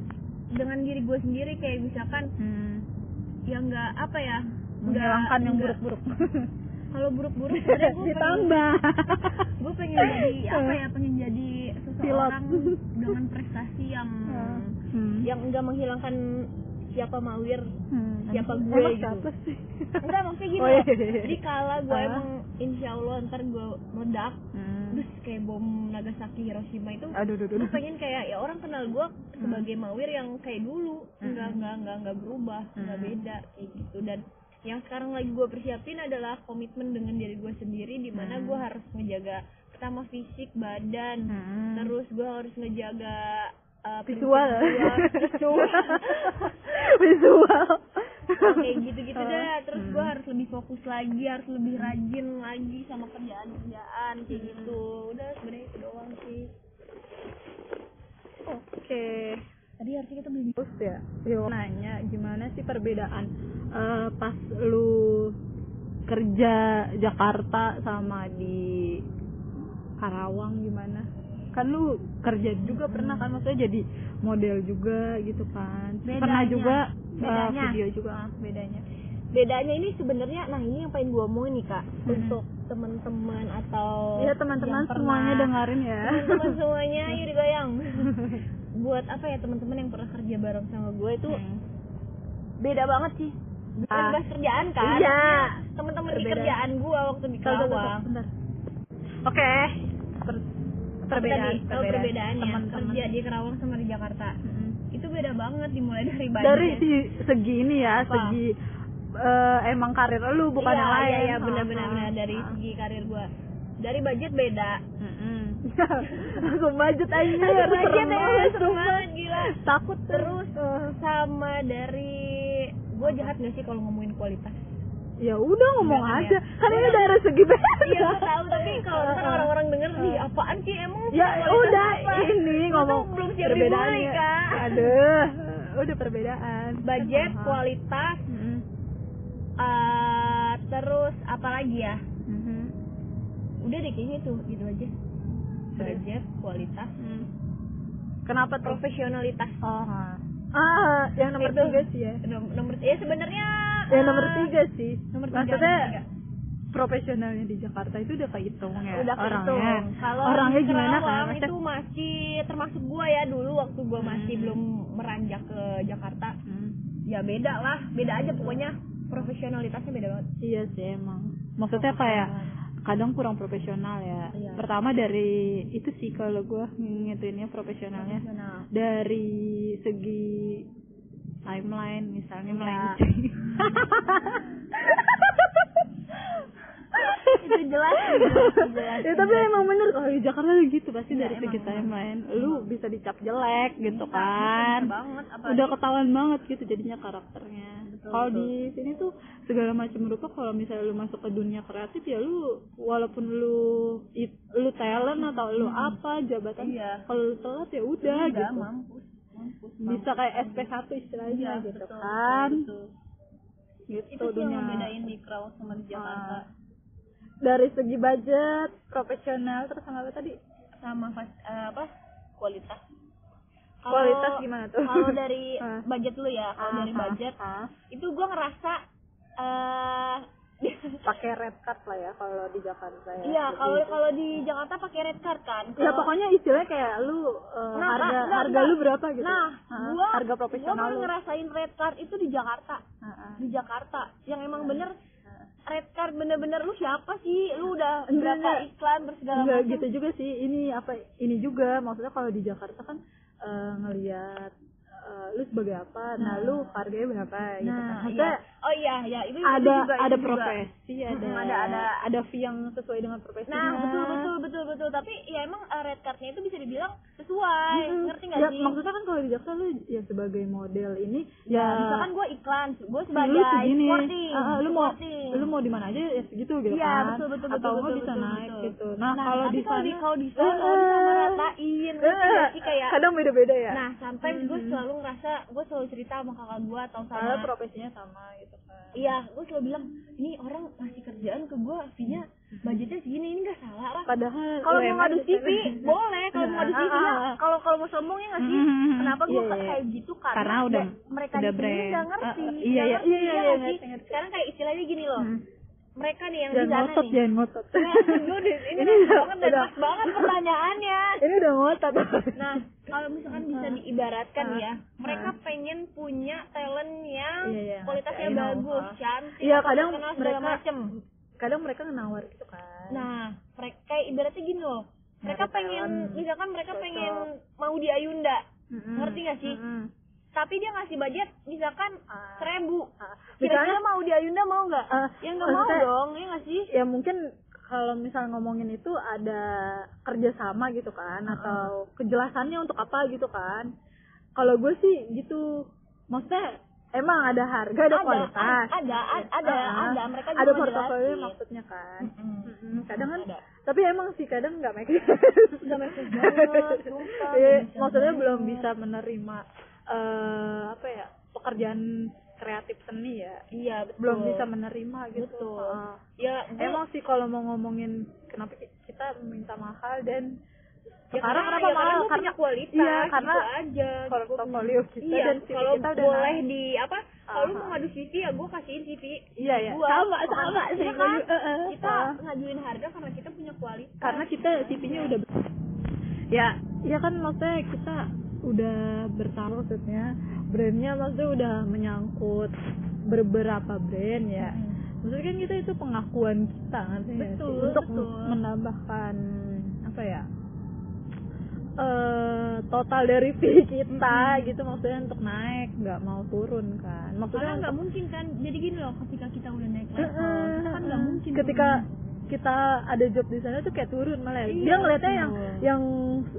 dengan diri gue sendiri kayak misalkan Hmm. ya nggak apa ya Menghilangkan yang buruk-buruk. kalau buruk-buruk gue Ditambah. gue pengen jadi apa ya pengen jadi seseorang Pilot. dengan prestasi yang Hmm. yang enggak menghilangkan siapa Mawir Hmm. siapa gue Emang gitu. siapa sih? enggak maksudnya gini Oh, iya, iya, iya. jadi kala gue Ah. emang insya Allah ntar gue meledak Hmm. terus kayak bom Nagasaki Hiroshima itu Aduh, aduh, gue aduh. pengen kayak ya orang kenal gue sebagai Mawir yang kayak dulu enggak Hmm. enggak enggak enggak berubah enggak Hmm. beda kayak gitu dan yang sekarang lagi gue persiapin adalah komitmen dengan diri gue sendiri di mana Hmm. gue harus ngejaga pertama fisik badan Hmm. terus gue harus ngejaga uh, visual. visual visual. kayak gitu-gitu dah terus Hmm. gue harus lebih fokus lagi harus lebih rajin lagi sama kerjaan kerjaan kayak Hmm. gitu udah sebenarnya itu doang sih Oke. tadi harusnya kita belum Terus ya, yo nanya gimana sih perbedaan eh, pas lu kerja Jakarta sama di Karawang gimana? Kan lu kerja juga pernah kan maksudnya jadi model juga gitu kan. Pernah Bedanya. juga eh, Bedanya. video juga ah, bedanya. bedanya ini sebenarnya nah ini yang pengen gue omongin nih kak Hmm. untuk teman-teman atau Iya teman-teman pernah- semuanya dengerin ya. teman-teman semuanya yuk digoyang buat apa ya teman-teman yang pernah kerja bareng sama gue itu Hmm. beda banget sih bukan Ah. kerjaan kan Iya. teman-teman di kerjaan gue waktu di bentar. Oke. Per- perbedaan, Tadi, oh, perbedaannya teman-teman. kerja di Kerawang sama di Jakarta Mm-mm. itu beda banget dimulai dari budget dari si segi ini ya Apa? segi eh, emang karir lu bukan iya, yang lain iya, iya Ah, benar-benar ah, benar. dari ah. segi karir gue dari budget beda langsung budget aja budget serem ya banget, sumpah. banget gila takut. Terus, Eh, sama dari gue jahat gak sih kalau ngomongin kualitas ya udah ngomong Enggak, aja. ya. kan ini dari segi beda iya gue tahu tapi kalau orang-orang denger nih apaan sih? Emang ya kualitas udah apa? ini ngomong belum siap perbedaannya. Dimulai kak. Aduh udah perbedaan. Budget kualitas Mm-mm. eh terus apa lagi ya? Mhm. udah deh kayaknya tuh gitu aja. Serius? budget kualitas Mm. kenapa tuh? profesionalitas. Oh ah yang nomor Itu. tiga sih ya. Nom- nomor ya sebenarnya eh, nomor tiga sih nomor tiga, maksudnya nomor tiga. profesionalnya di Jakarta itu udah kehitung ya udah orangnya kehitung. Kalau orangnya gimana kan Maksudnya- itu masih termasuk gua ya dulu waktu gua masih Hmm. belum meranjak ke Jakarta. Hmm. Ya beda lah, beda aja pokoknya profesionalitasnya beda banget. iya sih emang maksudnya kayak kadang kurang profesional ya Iya. pertama dari itu sih kalau gue ngituinnya profesionalnya Profesional. dari segi timeline misalnya Iya. melenceng itu jelas, jelas, jelas. ya tapi emang bener kalau di Jakarta gitu pasti Iya, dari segi emang. timeline lu bisa dicap jelek gitu Bisa, kan banget udah ketahuan banget gitu jadinya karakternya kalau di sini tuh segala macam rupa kalau misalnya lu masuk ke dunia kreatif ya lu walaupun lu it- lu talent atau lu apa jabatan. Iya. kalau lu telat ya udah gitu mampus. Bisa kayak SP1 istilahnya Iya, gitu betul, kan betul. gitu Itu sih yang membedain Kerawang sama di Jakarta. Ah. dari segi budget profesional terus sama apa tadi Sama fas- eh, apa? Kualitas. Kualitas gimana tuh? Kalau dari Ah. budget lu ya, kalau dari Ah, budget itu gua ngerasa eh pakai red card lah ya kalau di Jakarta ya. Iya kalau kalau di Jakarta pakai red card kan. Ya Kalau- pokoknya istilahnya kayak lu eh, Nah, harga nah, harga nah, lu berapa gitu. Nah Hah? gua harga gua profesional lu. ngerasain red card itu di Jakarta. Heeh. di Jakarta. Yang emang bener red card bener-bener lu siapa sih? Lu udah Enggak, berapa iklan terus segala Enggak macam gitu juga sih. Ini apa ini juga. Maksudnya kalau di Jakarta kan eh, ngelihat eh, lu sebagai apa, nah, Nah. lu harganya berapa gitu kan. nah Maksudnya iya. oh iya ya itu itu ada juga, itu ada juga. profesi, ada Mm-mm, ada- ada- ada fee yang sesuai dengan profesinya. Nah, betul betul betul betul. Tapi ya emang uh, red cardnya itu bisa dibilang sesuai. Mm-mm. Ngerti nggak ya, sih? maksudnya kan kalau di Jakarta lu ya sebagai model ini ya, ya, misalkan gue iklan, gue lu sebagai segini, sporting, Ah, ah, lu mau sporting. lu mau di mana aja ya segitu gitu Iya, kan. betul betul Atau betul, bisa naik betul. gitu. Nah, kalau tapi di kalau sana kalau di sana kalau nggak sih kayak kadang beda-beda ya. Nah, sampai gue Mhm. Selalu ngerasa, gue selalu cerita sama kakak gue atau sama profesinya sama gitu kan. Iya, gue selalu bilang, ini orang ngasih kerjaan ke gue, fee-nya budgetnya segini, ini nggak salah lah. Padahal Kalau mau ngadu CV, boleh. Kalau mau ngadu CV, Ah, ya. ah, ah. Kalau kalau mau sombong ya nggak sih? Mhm. Kenapa gue Iya, iya. kayak gitu? Karena, Karena udah- mereka udah di sini nggak ngerti. Ah, ah, iya, iya, iya, ya iya, ngerti. Sekarang kayak istilahnya gini loh. Hmm. Mereka nih yang jangan di sana ngotot nih. jangan ngotot Nah, gue udah- ini Ini ini udah- banget dan udah. pas banget pertanyaannya. ini udah ngotot Nah, kalau misalkan bisa diibaratkan Ah. ya, mereka pengen punya talent yang Iya, iya, kualitasnya I know. bagus, Ah. cantik, Iya, atau kadang mereka- macem. kadang mereka nawar gitu kan Nah, mereka kayak ibaratnya gini loh. Mereka pengen, talent. misalkan mereka Cocok. pengen mau di Ayunda, ngerti nggak sih? Tapi dia ngasih budget misalkan Ah. seribu. Ah, Kira-kira mau di Ayunda mau nggak? Ah, ya nggak mau dong, ya nggak sih? ya mungkin kalau misal ngomongin itu ada kerjasama gitu kan Uh-uh. atau kejelasannya untuk apa gitu kan kalau gue sih gitu maksudnya emang ada harga ada, kualitas a- ada, a- ada, Ah, ada. Mereka juga ada portofolio maksudnya kan. Mm-mm, kadang kan Ada. tapi emang sih kadang nggak make sense Nggak make sense banget, sumpah, nggak bisa maksudnya belum bisa menerima eh apa ya pekerjaan kreatif seni ya Iya, betul. belum bisa menerima gitu Betul. Ah. Ya, gua- emang sih kalau mau ngomongin kenapa ki- kita minta mahal dan ya sekarang karena- kenapa ya karena mahal gua punya kualitas, iya karena gitu aja. portofolio kita iya, dan CV kalau kita udah boleh naik. di apa? Kalau mau ngadu CV ya gue kasihin CV. iya ya gua. sama sama iya sih kan? Kita ah. ngajuin harga karena kita punya kualitas. karena kita CV-nya udah ya ya kan maksudnya kita udah bertahu maksudnya brandnya maksudnya udah menyangkut beberapa brand ya Mm. maksudnya kan kita itu pengakuan kita kan? Betul, untuk betul. menambahkan apa ya eh total dari fee kita gitu maksudnya untuk naik nggak mau turun kan maksudnya nggak mungkin kan. Jadi gini loh, ketika kita udah naik level, Heeh, kita kan nggak mungkin. ketika turun. kita ada job di sana tuh kayak turun malah Iya, dia ngeliatnya betul. yang yang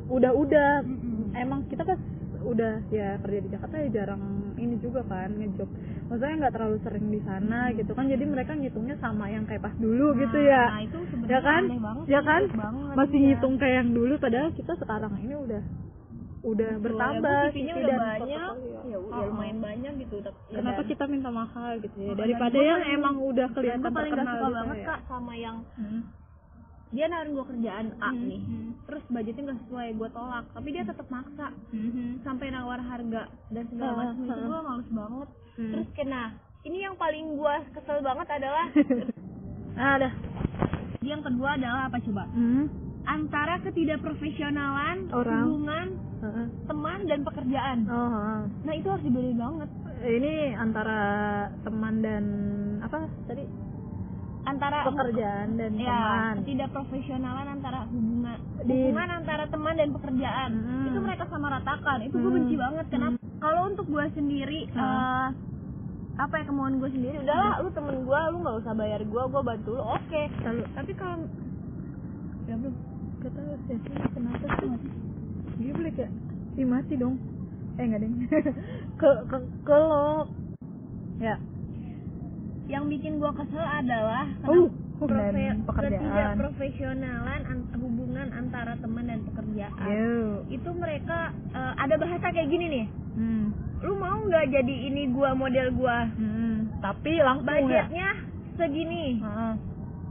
udah-udah Mm-mm. emang kita pas udah ya kerja di Jakarta ya jarang ini juga kan ngejob maksudnya nggak terlalu sering di sana gitu kan jadi mereka ngitungnya sama yang kayak pas dulu Nah, gitu ya Nah, itu sebenarnya ya kan aneh banget. ya kan banget, masih iya. ngitung kayak yang dulu padahal kita sekarang ini udah udah Betul, bertambah ya, CV-nya CV udah banyak, ya, ya lumayan banyak gitu. tapi- ya kenapa dan- kita minta mahal gitu ya daripada yang emang udah kelihatan gue paling gak terkenal suka gitu banget ya. kak sama yang Hmm. Dia nawarin gue kerjaan A Hmm, nih hmm. terus budgetnya gak sesuai gue tolak tapi dia tetap maksa Mhm. sampai nawar harga dan segala Ah, macam itu ah. gue males banget Hmm. terus kena ini yang paling gue kesel banget adalah Ah, ada. yang kedua adalah apa coba Hmm. antara ketidakprofesionalan Orang. hubungan Heeh. teman dan pekerjaan Oh, heeh. nah itu harus dibedain banget ini antara teman dan apa tadi antara pekerjaan dan ya teman. ketidakprofesionalan antara hubungan Di- hubungan antara teman dan pekerjaan. Hmm. itu mereka sama ratakan. Itu gue Hmm. benci banget. Kenapa? Kalau untuk gue sendiri Hmm. eh, apa ya kemauan gue sendiri? Udahlah lu temen gue lu nggak usah bayar gue gue bantu lu. Oke. Lalu tapi kalau ya belum. Kata ya sih kenapa sih? Dia boleh kayak mati dong. Eh enggak deng ke ke kelok ya yang bikin gue kesel adalah uh dan pekerjaan ketidakprofesionalan an- hubungan antara teman dan pekerjaan Yo. itu mereka eh, ada bahasa kayak gini nih hmm. lu mau nggak jadi ini gua model gua Hmm. tapi langsung ya budgetnya segini Heeh.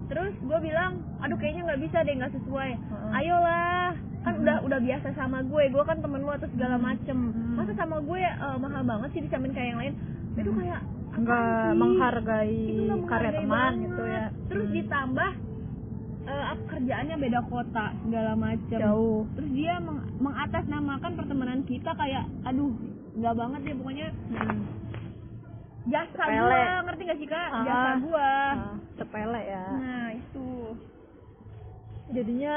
terus gua bilang aduh kayaknya nggak bisa deh nggak sesuai Heeh. ayolah kan Hmm. udah udah biasa sama gue gue kan temen lu atau segala macem Hmm. masa sama gue eh, mahal banget sih di samping kayak yang lain itu Hmm. kayak nggak menghargai karya teman banget. gitu ya terus Hmm. ditambah apa, kerjaannya beda kota segala macam jauh terus dia meng mengatasnamakan pertemanan kita kayak aduh nggak banget ya pokoknya Hmm. jasa Sepele. gua ngerti gak sih kak Ah. jasa gua Ah, sepele ya nah itu jadinya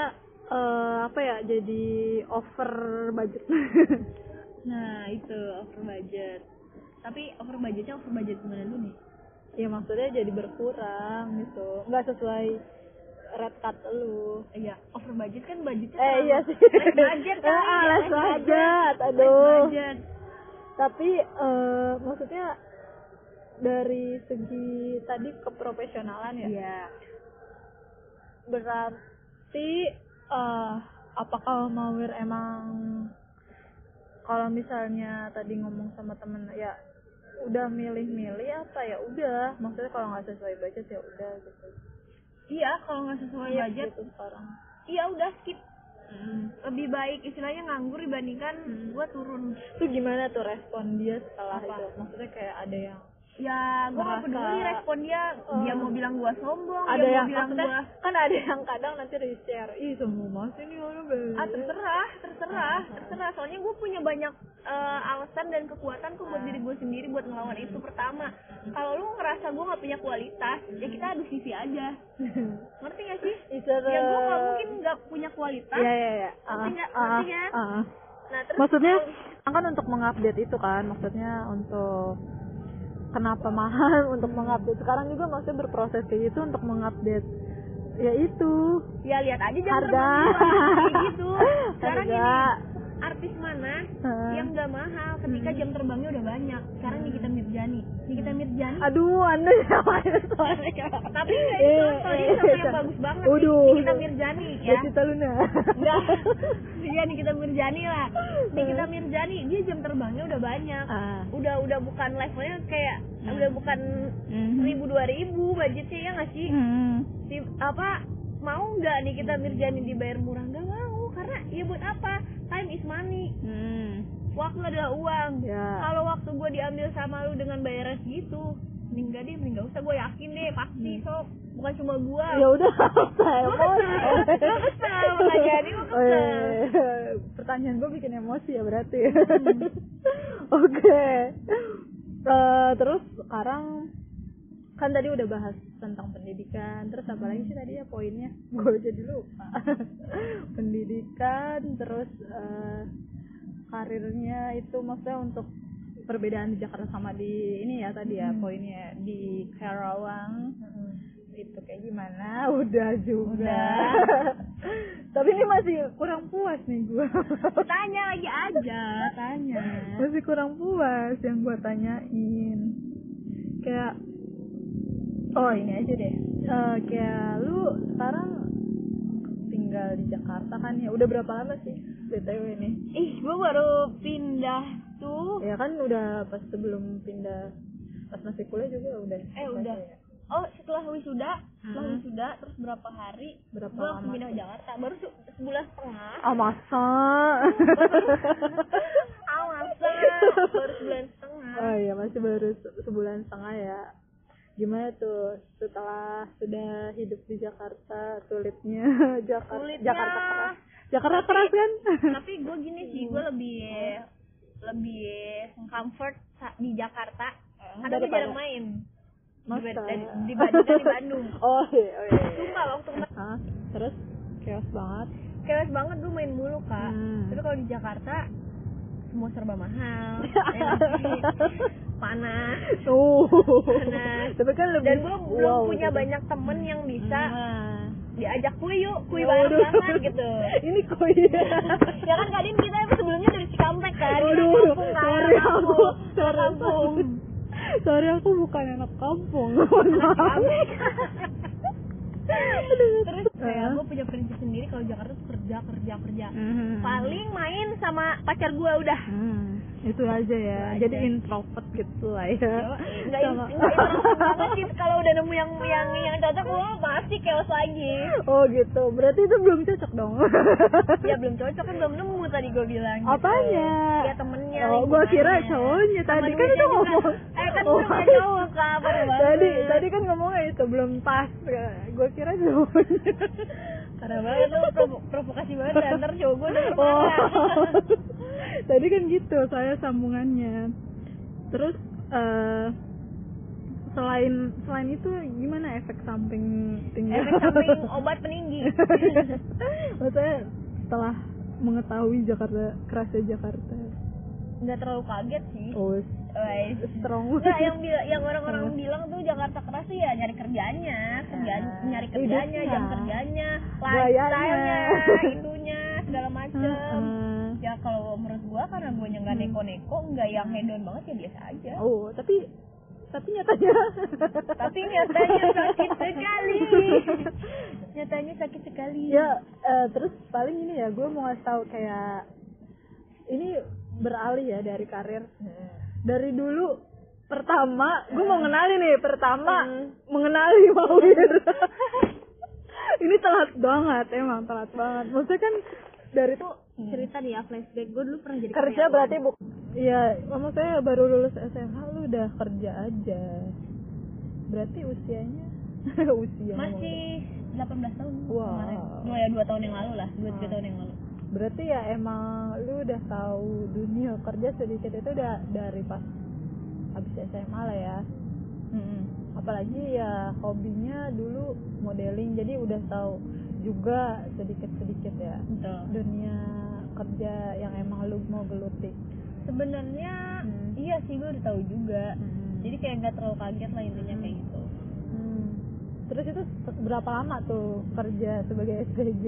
eh, apa ya jadi over budget nah itu over budget tapi over budgetnya over budget gimana dulu nih? Ya maksudnya jadi berkurang gitu. Nggak sesuai red cut lu. Iya over budget kan budgetnya eh iya sih. Budget kan ah, ya, less budget. aduh. budget. Tapi eh, maksudnya dari segi tadi keprofesionalan ya? Iya. Berarti eh apakah Mawir emang kalau misalnya tadi ngomong sama temen ya udah milih-milih apa ya? Udah. Maksudnya kalau nggak sesuai budget ya udah gitu. Iya kalau nggak sesuai Iya, budget. gitu sekarang. Iya udah skip. Lebih baik istilahnya nganggur dibandingkan Hmm. gua turun. Itu gimana tuh respon dia setelah Apa? itu? Maksudnya kayak ada yang ya gua nggak Merasa- peduli respon dia. Dia Oh. mau bilang gua sombong ada dia yang mau bilang gua kan ada yang kadang nanti di-share ih semua mas ini orang ah terserah terserah Ah. terserah. Soalnya gue punya banyak eh, alasan dan kekuatan kok buat diri gue sendiri buat ngelawan itu pertama. Kalau lu ngerasa gue nggak punya kualitas ya kita adu CV aja. Ngerti gak sih? Isar, ya gue nggak mungkin nggak punya kualitas. Iya. Ngerti nggak? Ah, Ngerti ah, nah terus Maksudnya kalau- kan untuk mengupdate itu kan, maksudnya untuk kenapa mahal untuk mengupdate. Sekarang juga maksudnya berproses kayak gitu untuk mengupdate. Ya itu. ya lihat aja jam Harga. kayak gitu sekarang Harga. ini artis mana Heeh. yang nggak mahal ketika Hmm. jam terbangnya udah banyak sekarang Nikita Mirjani Nikita Mirjani Aduh, anda soalnya. tapi nggak itu Eh, soalnya eh, sama yang Cak. bagus banget Waduh. Nikita Mirjani ya Nikita Luna. Enggak. Iya Nikita Mirjani lah. Nikita Mirjani dia jam terbangnya udah banyak. Ah. Udah udah bukan levelnya kayak Hmm. udah bukan Mhm. seribu dua ribu budgetnya ya nggak sih? Hmm. Si, apa mau nggak Nikita Mirjani dibayar murah nggak ya buat apa? Time is money. Hmm. Waktu adalah uang. Ya. Kalau waktu gue diambil sama lu dengan bayaran segitu, mending gak deh, mending gak usah. Gue yakin deh, pasti sok. Bukan cuma gue. Ya udah, saya kesel. Gua kesel, nggak jadi, gua Oh, iya, kesel. iya. Pertanyaan gue bikin emosi ya berarti. Hmm. Oke. Eh, terus sekarang kan tadi udah bahas tentang pendidikan, terus apa lagi sih tadi ya poinnya? Gue jadi lupa. pendidikan, terus eh, karirnya itu maksudnya untuk perbedaan di Jakarta sama di ini ya tadi ya Hmm. poinnya di Karawang. Itu kayak gimana? Udah juga. Tapi ini masih kurang puas nih gua Tanya lagi aja, tanya. masih kurang puas yang gua tanyain. Kayak oh ini aja deh Eh, kayak lu sekarang tinggal di Jakarta kan ya udah berapa lama sih btw ini Ih, gue baru pindah tuh. ya kan udah pas sebelum pindah pas masih kuliah juga udah Eh, udah. ya? Oh, setelah wisuda, setelah Hmm. wisuda terus berapa hari? Berapa Gue langsung lama pindah Jakarta. Baru se- sebulan setengah. ah masa Ah, masa? Baru sebulan setengah. Oh iya masih baru se- sebulan setengah ya. Gimana tuh setelah sudah hidup di Jakarta sulitnya Jakarta Sulitnya. Jakarta keras. Jakarta keras kan? Tapi gue gini sih, gue lebih lebih comfort di Jakarta. Karena gue jarang main. Masa? Di Bandung. Oh iya, oh iya. iya. Sumpah waktu Hah? Terus chaos banget. keras banget gue main mulu kak. Hmm. Tapi kalau di Jakarta semua serba mahal. ya panas. Oh. Panas. Tapi kan lebih Dan gue belum wow, punya gitu. banyak temen yang bisa Nah. diajak kui yuk, kui Waduh. bareng banget gitu. Ini koi. ya kan kadin kita sebelumnya dari Cikampek kan. Waduh, kampung sorry aku, sorry kampung. Sorry aku bukan anak kampung. Maaf. Terus kayak Eh. gue punya prinsip sendiri kalau Jakarta tuh kerja kerja kerja. Mhm. Paling main sama pacar gue udah. Hmm, itu aja ya. Itu Jadi aja. introvert gitu lah ya. Enggak introvert banget sih kalau udah nemu yang yang yang cocok gue pasti chaos lagi. Oh gitu. Berarti itu belum cocok dong. Ya belum cocok kan belum nemu tadi gue bilang. gitu. Apanya? Ya temennya. Oh, gua kira cowoknya. Sama tadi kan itu ngomong. Eh kan Oh, gue udah cowok banget tadi tadi kan ngomongnya itu belum pas. Gue kira jawabannya parah banget lu provo- provokasi banget ya. Ntar cowok gue denger oh. tadi kan gitu saya sambungannya. Terus eh selain selain itu gimana efek samping tinggi efek samping obat peninggi. Maksudnya setelah mengetahui Jakarta kerasnya Jakarta nggak terlalu kaget sih oh Wais. strong Enggak yang bila- yang orang-orang bilang tuh Jakarta keras tuh ya nyari kerjanya, kerjaan Ah, nyari kerjanya, hidupnya. jam kerjanya, Gayanya. lifestyle-nya, itunya segala macem. Heeh. Ya kalau menurut gua karena gua nggak neko-neko, nggak yang hedon banget ya biasa aja. oh tapi tapi nyatanya Tapi nyatanya sakit sekali. Nyatanya sakit sekali. ya eh, terus paling ini ya gue mau ngasih tahu kayak ini beralih ya dari karir. Hmm. dari dulu pertama gue mau ngenali nih pertama Hmm. mengenali Mawir ini telat banget emang telat banget. Maksudnya kan dari tuh cerita nih ya flashback. Gue dulu pernah jadi kerja berarti bu iya mama saya baru lulus SMA lu udah kerja aja. Berarti usianya usia masih 18 tahun Wow. kemarin. Dua ya dua tahun yang lalu lah, dua tiga Hmm. tahun yang lalu. berarti ya emang lu udah tahu dunia kerja sedikit itu udah dari pas habis SMA lah ya Hmm. apalagi ya hobinya dulu modeling jadi udah tahu juga sedikit sedikit ya Betul. dunia kerja yang emang lu mau geluti sebenarnya Hmm. iya sih gue udah tahu juga jadi kayak nggak terlalu kaget lah intinya kayak gitu Hmm. Terus itu berapa lama tuh kerja sebagai SPG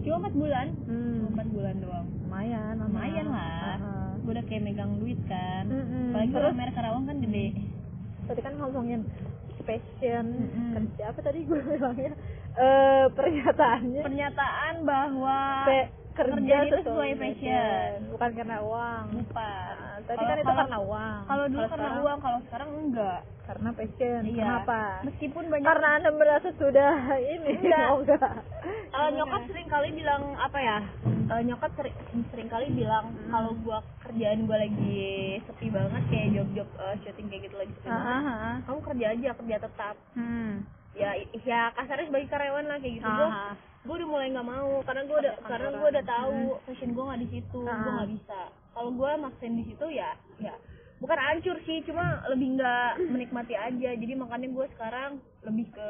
cuma empat bulan. Hmm. cuma empat bulan doang. Lumayan lumayan. Lah. Aha. gue udah kayak megang duit kan. Mm-mm. apalagi terus? kalau merek Karawang kan gede. Tadi kan ngomongin passion. Mm-mm. kerja apa tadi gue bilangnya? Eh pernyataannya. Pernyataan bahwa Pe- kerja kerjaan itu sesuai sesuai passion. bukan karena uang. Bukan. Nah, tadi kan itu kalau- karena uang. kalau dulu karena sekarang? uang kalau sekarang enggak. Karena passion iya. kenapa? Meskipun banyak karena anda merasa sudah ini Enggak. oh enggak? Eh, nyokap sering kali bilang apa ya Eh, nyokap sering sering kali bilang Hmm. kalau gua kerjaan gua lagi sepi banget kayak job job syuting kayak gitu lagi sepi banget Ah, ah, kamu kerja aja kerja tetap. Hmm. Ya ya kasarnya sebagai karyawan lah kayak gitu. Gua ah. gua udah mulai nggak mau karena gua udah karena gua udah tahu passion gua nggak di situ gua ah. nggak bisa kalau gua maksain di situ ya ya bukan hancur sih cuma lebih nggak menikmati aja jadi makanya gua sekarang lebih ke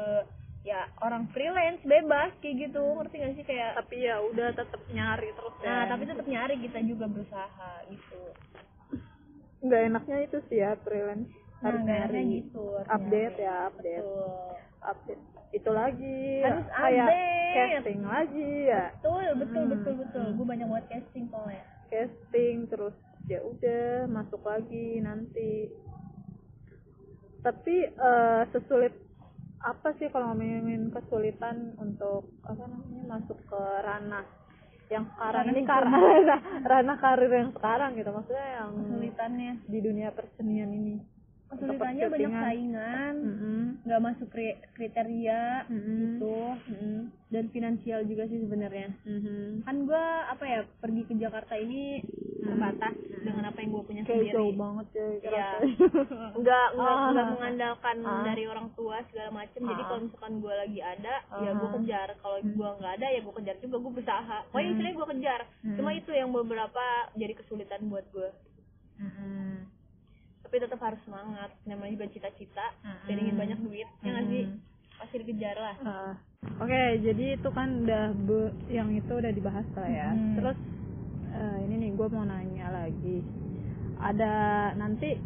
ya orang freelance bebas kayak gitu ngerti gak sih kayak tapi ya udah tetap nyari terus ya Nah, tapi tetap nyari kita juga berusaha gitu. nggak enaknya itu sih ya freelance harus nggak enaknya nyari gitu, harus update nyari. ya update Betul. update itu lagi Harus kayak update. casting lagi ya Betul, betul, Hmm. betul, betul. Gue banyak buat casting soalnya. Casting terus ya udah masuk lagi nanti. Tapi eh, sesulit apa sih kalau ngomongin kesulitan untuk apa namanya masuk ke ranah yang sekarang Ranah ini? karena ranah, ranah karir yang sekarang gitu. Maksudnya yang Kesulitannya, di dunia persenian ini kesulitannya banyak saingan, nggak masuk kri- kriteria Mm-mm. gitu, Mm-mm. dan finansial juga sih sebenarnya. Mhm. Kan gue apa ya pergi ke Jakarta ini terbatas dengan apa yang gue punya kayak sendiri. jauh banget ya rasanya. nggak nggak Ah. nggak mengandalkan Ah. dari orang tua segala macem jadi Ah. kalau misalkan gue lagi ada ya gue Ah. kejar kalau gue nggak ada ya gue kejar juga gue berusaha pokoknya Hmm. istilahnya gue kejar Hmm. cuma itu yang beberapa jadi kesulitan buat gue Mhm. Tapi tetap harus semangat namanya juga cita-cita Hmm. dan ingin banyak duit ya nggak sih pasti dikejar lah Ah, Oke, jadi itu kan udah be- yang itu udah dibahas lah ya. Hmm. Terus eh, ini nih gue mau nanya lagi. Ada nanti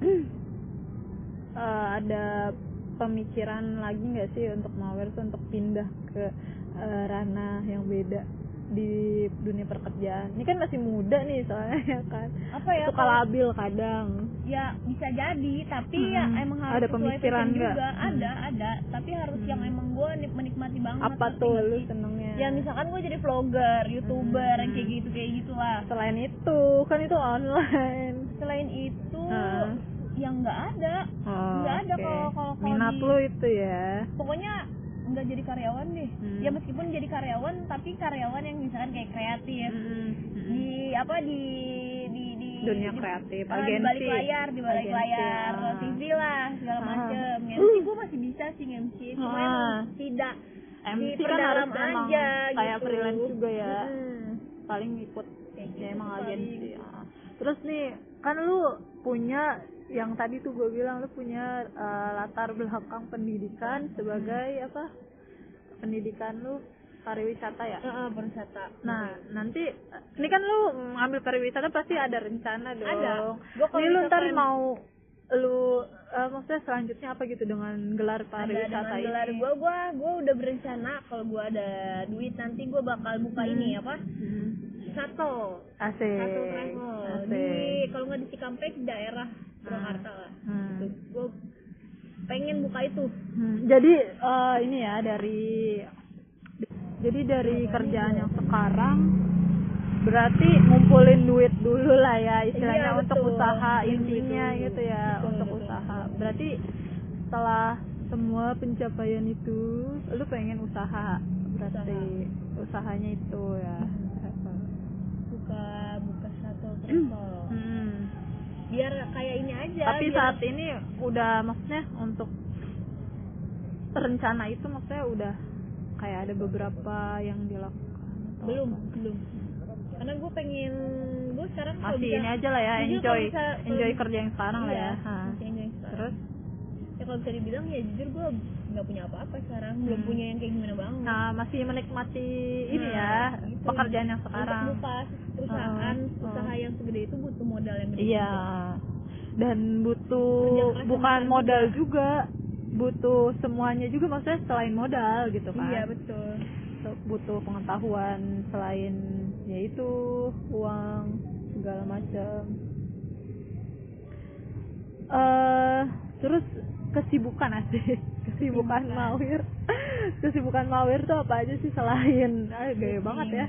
eh, ada pemikiran lagi nggak sih untuk Mawar tuh untuk pindah ke eh, ranah yang beda di dunia pekerjaan? Ini kan masih muda nih soalnya ya kan. apa ya Suka labil kadang. ya bisa jadi tapi ya Hmm. emang harus Ada pemikiran juga Hmm. ada ada tapi harus Hmm. yang emang gue menikmati banget Apa tuh lu senengnya? ya misalkan gue jadi vlogger youtuber Hmm. kayak gitu kayak gitulah selain itu kan itu online. selain itu Ah. yang nggak ada Oh, nggak ada oke. kalau kalau kalau minat di- lu itu ya pokoknya nggak jadi karyawan deh Hmm. ya meskipun jadi karyawan tapi karyawan yang misalkan kayak kreatif Mm-mm. di apa di di di dunia kreatif Ah, di agensi balik layar di balik Agensi, layar ah. TV lah segala Ah. macem MC gue masih bisa sih MC cuma Ah. tidak MC kan diperdalam harus emang aja kayak gitu. freelance juga ya Mm-mm. paling ikut Kayak ya gitu emang paling. agensi ah. terus nih kan lu punya yang tadi tuh gue bilang lu punya eh, latar belakang pendidikan sebagai apa pendidikan lu pariwisata ya Heeh, pariwisata Nah, nanti ini kan lu ngambil pariwisata pasti ada rencana dong. Ada. Gua kalau Ini lu ntar mau lu eh, maksudnya selanjutnya apa gitu dengan gelar pariwisata dengan gelar ini? gue gue gue udah berencana kalau gue ada duit nanti gue bakal buka ini apa Hmm. satu Asik. satu travel di Asik. kalau nggak di Cikampek daerah Purwakarta lah Hmm. gue pengen buka itu Hmm, Jadi eh, ini ya dari jadi dari kerjaan yang sekarang berarti ngumpulin duit dulu lah ya istilahnya Iya, untuk betul. usaha intinya dulu. gitu ya Betul, untuk betul. usaha. Berarti setelah semua pencapaian itu lu pengen usaha berarti usahanya itu ya. buka buka satu travel Hmm. Biar kayak ini aja Tapi biar- saat ini udah maksudnya untuk rencana itu maksudnya udah kayak ada beberapa yang dilakukan belum apa? belum karena gue pengen gue sekarang masih bisa- ini aja lah ya enjoy bisa- enjoy kerja yang sekarang lah iya, ya Ha. enjoy sekarang. terus ya kalau bisa dibilang ya jujur gue nggak punya apa-apa sekarang belum Hmm. punya yang kayak gimana banget nah masih menikmati ini Nah, ya gitu. pekerjaan yang sekarang Untuk buka perusahaan, Oh, oh. usaha yang segede itu butuh modal yang gede. iya dan butuh bukan modal juga butuh semuanya juga maksudnya selain modal gitu kan Iya betul. butuh pengetahuan selain yaitu uang segala macam eh terus kesibukan asik kesibukan Kesibukan. mawir. Kesibukan mawir tuh apa aja sih selain ah, gaya Syuting. banget ya?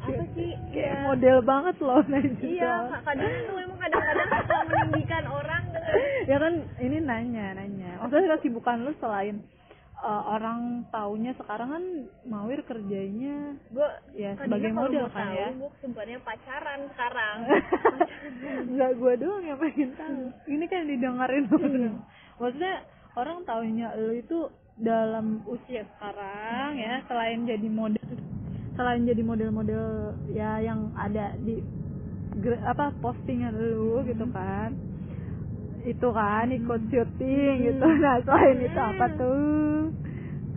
Apa sih? kayak Ya, model banget loh Najwa. Iya, kadang tuh emang kadang-kadang suka meninggikan orang dengan ya kan ini nanya nanya. Maksudnya kesibukan lu selain eh, orang taunya sekarang kan mawir kerjanya gue ya sebagai model kan ya. gue kesibukannya pacaran sekarang. Nggak gue doang yang pengen tahu. Ini kan didengerin orang maksudnya orang taunya lu itu dalam usia sekarang ya selain jadi model selain jadi model-model ya yang ada di apa postingan lu gitu kan. Itu kan ikut syuting gitu. Nah selain itu apa tuh?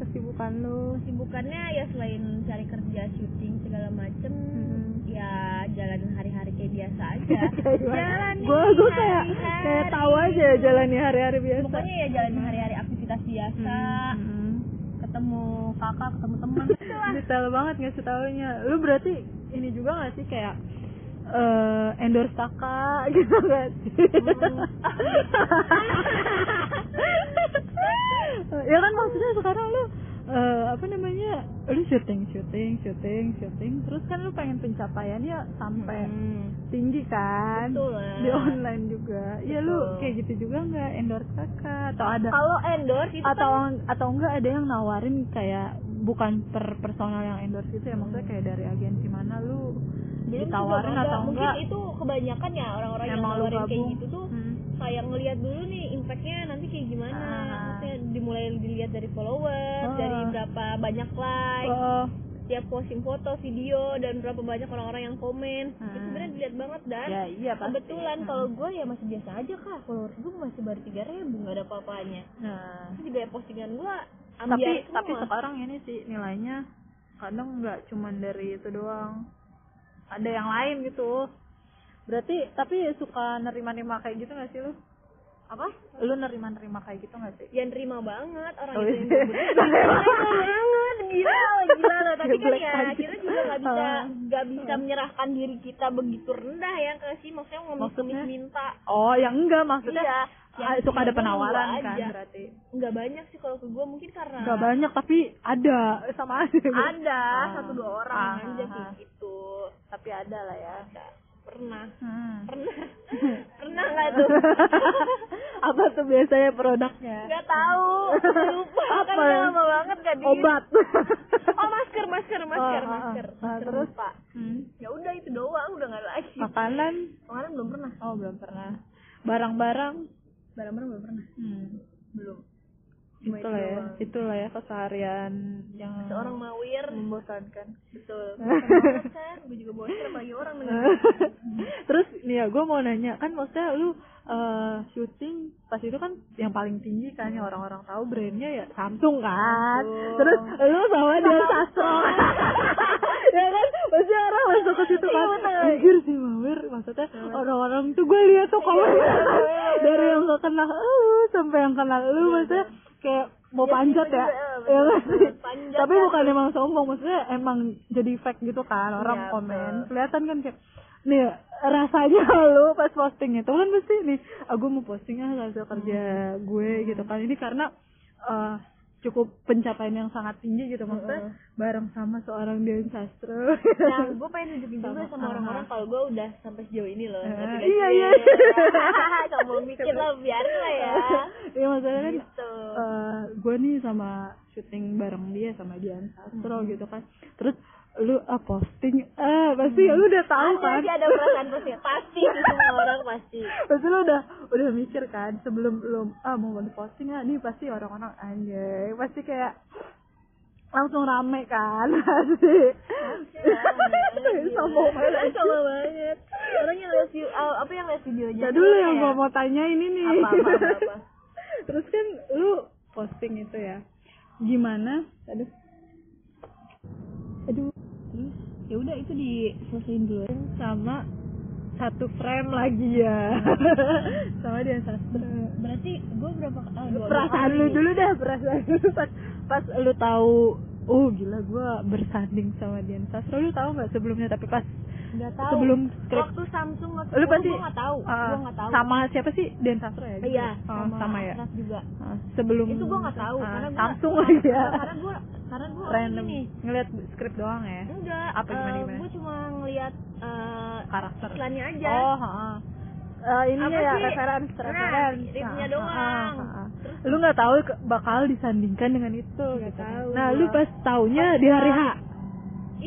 Kesibukan lu. Kesibukannya ya selain cari kerja syuting segala macem Hmm. ya jalanin hari-hari biasa aja. Jalani gue gue kayak kayak tahu aja jalani hari-hari biasa. Pokoknya ya jalanin hari-hari aktivitas biasa. Hmm. ketemu kakak ketemu teman detail banget ngasih taunya lu berarti ini juga gak sih kayak eh endorse kakak gitu gak sih? Ya kan maksudnya sekarang lu eh, apa namanya lu syuting syuting syuting syuting terus kan lu pengen pencapaiannya sampai Hmm. tinggi kan Betul lah. di online juga ya lu Betul. kayak gitu juga nggak endorse kakak atau ada kalau endorse itu atau kan atau enggak ada yang nawarin kayak bukan per personal yang endorse gitu ya maksudnya kayak dari agensi mana lu belum ditawarin ada. atau mungkin enggak itu kebanyakan ya orang-orang yang nawarin kayak gitu tuh Hmm. kayak ngelihat dulu nih impactnya nanti kayak gimana Ah. Dimulai dilihat dari followers Oh. dari berapa banyak like oh tiap posting foto video dan berapa banyak orang-orang yang komen. Itu Hmm. sebenarnya dilihat banget dan. Ya iya pasti. Kebetulan kalau gue ya masih biasa aja kak. Followers gue masih baru tiga ribu nggak ada apa-apanya. Nah. Terus juga ya postingan gue tapi ambiar tapi semua. sekarang ini sih nilainya kadang nggak cuman dari itu doang. Ada yang lain gitu. Berarti tapi suka nerima-nerima kayak gitu gak sih lu apa lu nerima-nerima kayak gitu gak sih ya nerima banget orang Oh, itu iya. yang nerima banget gila gila loh tapi kan ya aja. kita juga nggak bisa nggak bisa menyerahkan diri kita begitu rendah ya ke sih maksudnya ngemis Maksudnya? minta oh yang enggak maksudnya iya ah, suka ada gua penawaran aja. kan berarti nggak banyak sih kalau ke gue mungkin karena nggak banyak tapi ada sama aja ada Ah. satu dua orang Ah, aja kayak ah. gitu tapi ada lah ya Ada. Pernah. Hmm. pernah. Pernah nggak tuh? Apa tuh biasanya produknya? Nggak tahu. Lupa. Apa? kan lama banget gak di obat. Oh masker masker masker Oh, masker. Ah, masker terus? lupa. Hmm. ya udah itu doang. Udah nggak lagi. Makanan? Kemarin belum pernah. Oh belum pernah. Barang-barang? Barang-barang belum pernah. Hmm. belum Cuma itulah itu ya doang. itulah ya keseharian yang seorang mawir. membosankan. Betul. Bosan kan gue juga bosan apalagi orang dengan terus nih ya gue mau nanya kan maksudnya lu eh syuting pas itu kan yang paling tinggi kan yang orang-orang tahu brandnya ya Samsung kan. Terus lu sama dia Sastro ya kan? Pasti orang masuk ke situ kan anjir sih Mawir. Maksudnya orang-orang tuh gue lihat tuh komen. Dari yang gak kenal lu sampai yang kenal lu maksudnya kayak mau panjat ya ya kan sih? Panjat tapi kan. bukan emang sombong maksudnya emang jadi fake gitu kan orang Iya, komen betul. kelihatan kan kayak nih rasanya lu pas posting itu kan pasti nih aku mau posting ah hasil kerja gue gitu kan ini karena eh, cukup pencapaian yang sangat tinggi gitu maksudnya. Bareng sama seorang Dian Sastro. Nah gue pengen nunjukin juga Sama- orang-orang kalau gue udah sampai sejauh ini loh. Gak iya, iya. kamu mikir lah biarin lah ya. Iya maksudnya kan gitu. eh, gue nih sama syuting bareng dia sama Dian Sastro gitu kan. Terus lu ah posting. Ah pasti lu udah tahu ada kan? sih ada perasaan pasti. Pasti semua orang pasti. Pasti lu udah udah mikir kan sebelum lu ah mau posting ah nih pasti orang-orang anjay. Pasti kayak langsung rame kan pasti. Sombong banget. Sama banget. Orang yang lihat video ah, apa yang lihat videonya ya dulu yang gua mau tanya ini nih. apa apa apa, apa. terus kan lu posting itu ya. Gimana? Aduh. Aduh ya udah itu diselesaiin dulu. Sama satu frame lagi ya. Sama dia sastra berarti gue berapa ah, dua perasaan kali. lu dulu dah perasaan lu pas pas lu tahu oh gila gua bersanding sama Dian Sastro. Lu tahu nggak sebelumnya tapi pas nggak tahu. Sebelum skrip waktu Samsung waktu lu pasti gue nggak tahu. Ah, nggak tahu. sama siapa sih? Dian Sastro ya? Gitu? iya Oh, sama, sama ya? Juga. Ah, sebelum itu gue nggak tahu ah, karena gua, Samsung lagi ya karena gue karena gue random. ini. Ngeliat skrip doang ya? Enggak Apa, gimana, gimana? gue cuma ngelihat eh, karakter. iklannya aja. Oh ha Eh, ininya Apa ya sih? reference Nah, reference. ritmenya Ah, doang. ah. lu nggak tahu bakal disandingkan dengan itu Nggak gitu tahu nah gua. lu pas taunya di hari H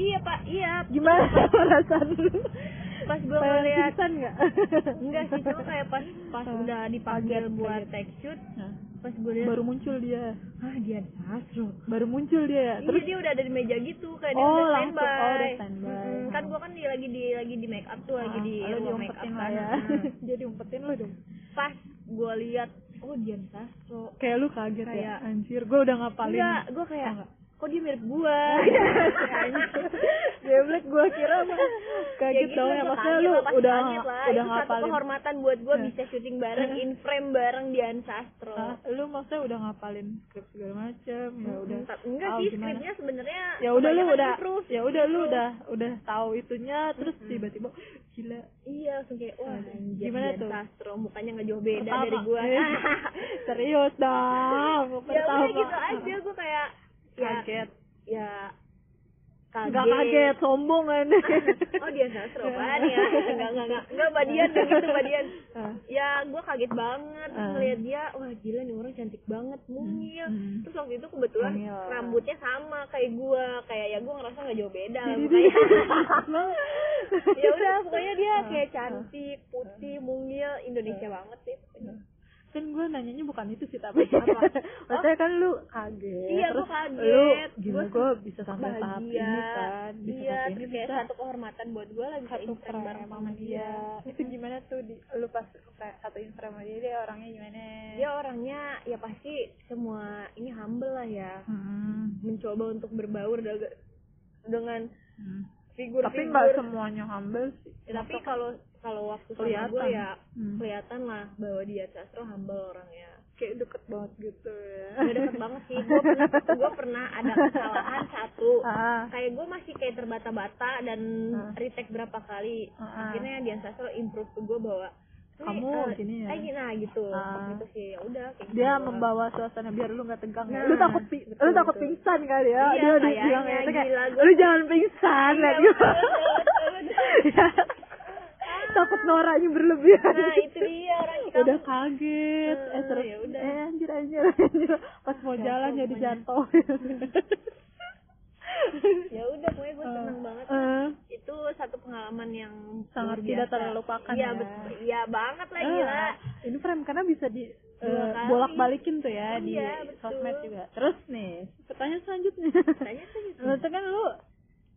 iya pak iya gimana perasaan lu pas gue ngeliat nggak enggak sih cuma kayak pas pas Ah, udah dipanggil kaget, buat kaget. take shoot Nah, pas gue lihat baru muncul dia ah dia Sastro baru muncul dia ya Iya terus dia udah ada di meja gitu kayak dia Oh, udah langsung. standby. Oh, udah standby. Mm-mm, kan gua kan di, lagi di lagi di make up tuh lagi di Ah, ruang make up diumpetin kan. ya Nah, jadi umpetin lu dong Pas gua lihat oh Dian Sastro. kayak lu kaget ya Kayak- anjir gue udah ngapalin Enggak, gua kayak Oh, enggak. Kok dia mirip gua. Geblek gue kira mah kaget gitu, dong ya gua maksudnya lu udah lah. udah Itu satu ngapalin kehormatan buat gua bisa syuting bareng in frame bareng Dian Sastro. Ah, lu maksudnya udah ngapalin skrip segala macem ya udah Enggak sih skripnya sebenarnya ya udah lu udah ya udah lu Improve. udah udah tahu itunya terus tiba-tiba gila Iya, langsung kayak wah anjir gimana Dian tuh? Sastro mukanya nggak jauh beda Pertama. dari gua. Serius dong ya udah gitu aja gua kayak ya kaget. ya kaget. Nggak kaget sombong kan. Oh dia sastro apaan ya? Enggak enggak enggak enggak badian dong gitu badian. Ah. ya gue kaget banget. Ah. ngeliat dia wah gila nih orang cantik banget mungil. Hmm. terus waktu itu kebetulan Mungil. rambutnya sama kayak gue kayak ya gue ngerasa nggak jauh beda ya udah pokoknya dia Ah. kayak cantik putih mungil. Indonesia banget sih kan gue nanyanya bukan itu sih tapi maksudnya kan lu kaget Iya, terus gua kaget. lu gila Gua gue bisa sampai tahap bahagia. ini kan? Bisa iya ini kayak bisa satu kehormatan buat gue bisa satu Instagram bareng sama dia. itu gimana tuh di lu pas satu Instagram sama dia dia orangnya gimana? Dia orangnya ya pasti semua ini humble lah ya. Hmm. mencoba untuk berbaur dengan Hmm. figur tapi nggak semuanya humble sih. Ya, tapi kalau kalau waktu sama Kelihatan. gue ya Hmm. kelihatan lah bahwa dia Sastro humble orangnya kayak deket banget gitu ya udah deket banget sih gue pernah gue pernah ada kesalahan satu ah kayak gue masih kayak terbata-bata dan Ah. retake berapa kali Ah. akhirnya Dian Sastro improve ke gue bahwa "Ini, Kamu gini ya." eh, nah gitu Ah. waktu itu sih ya udah kayak gitu dia membawa suasana biar lu nggak tegang ya. Nah, lu takut pi- betul, lu takut betul. pingsan kali ya Iya, dia udah bilang ya, itu kayak, lu jangan pingsan Iya, liat betul, betul. takut noranya berlebihan nah itu dia orang udah kaget eh Eh, terus ya udah. eh anjir anjir anjir pas mau Jatuh jalan jadi jatuh ya udah pokoknya gue seneng banget Eh, itu satu pengalaman yang Sangat tidak terlupakan iya ya. iya banget lah Ah, gila ini frame karena bisa di Dua eh, kali. bolak-balikin tuh ya di Iya, betul. sosmed juga. Terus nih, pertanyaan selanjutnya. gitu. Maksudnya kan lu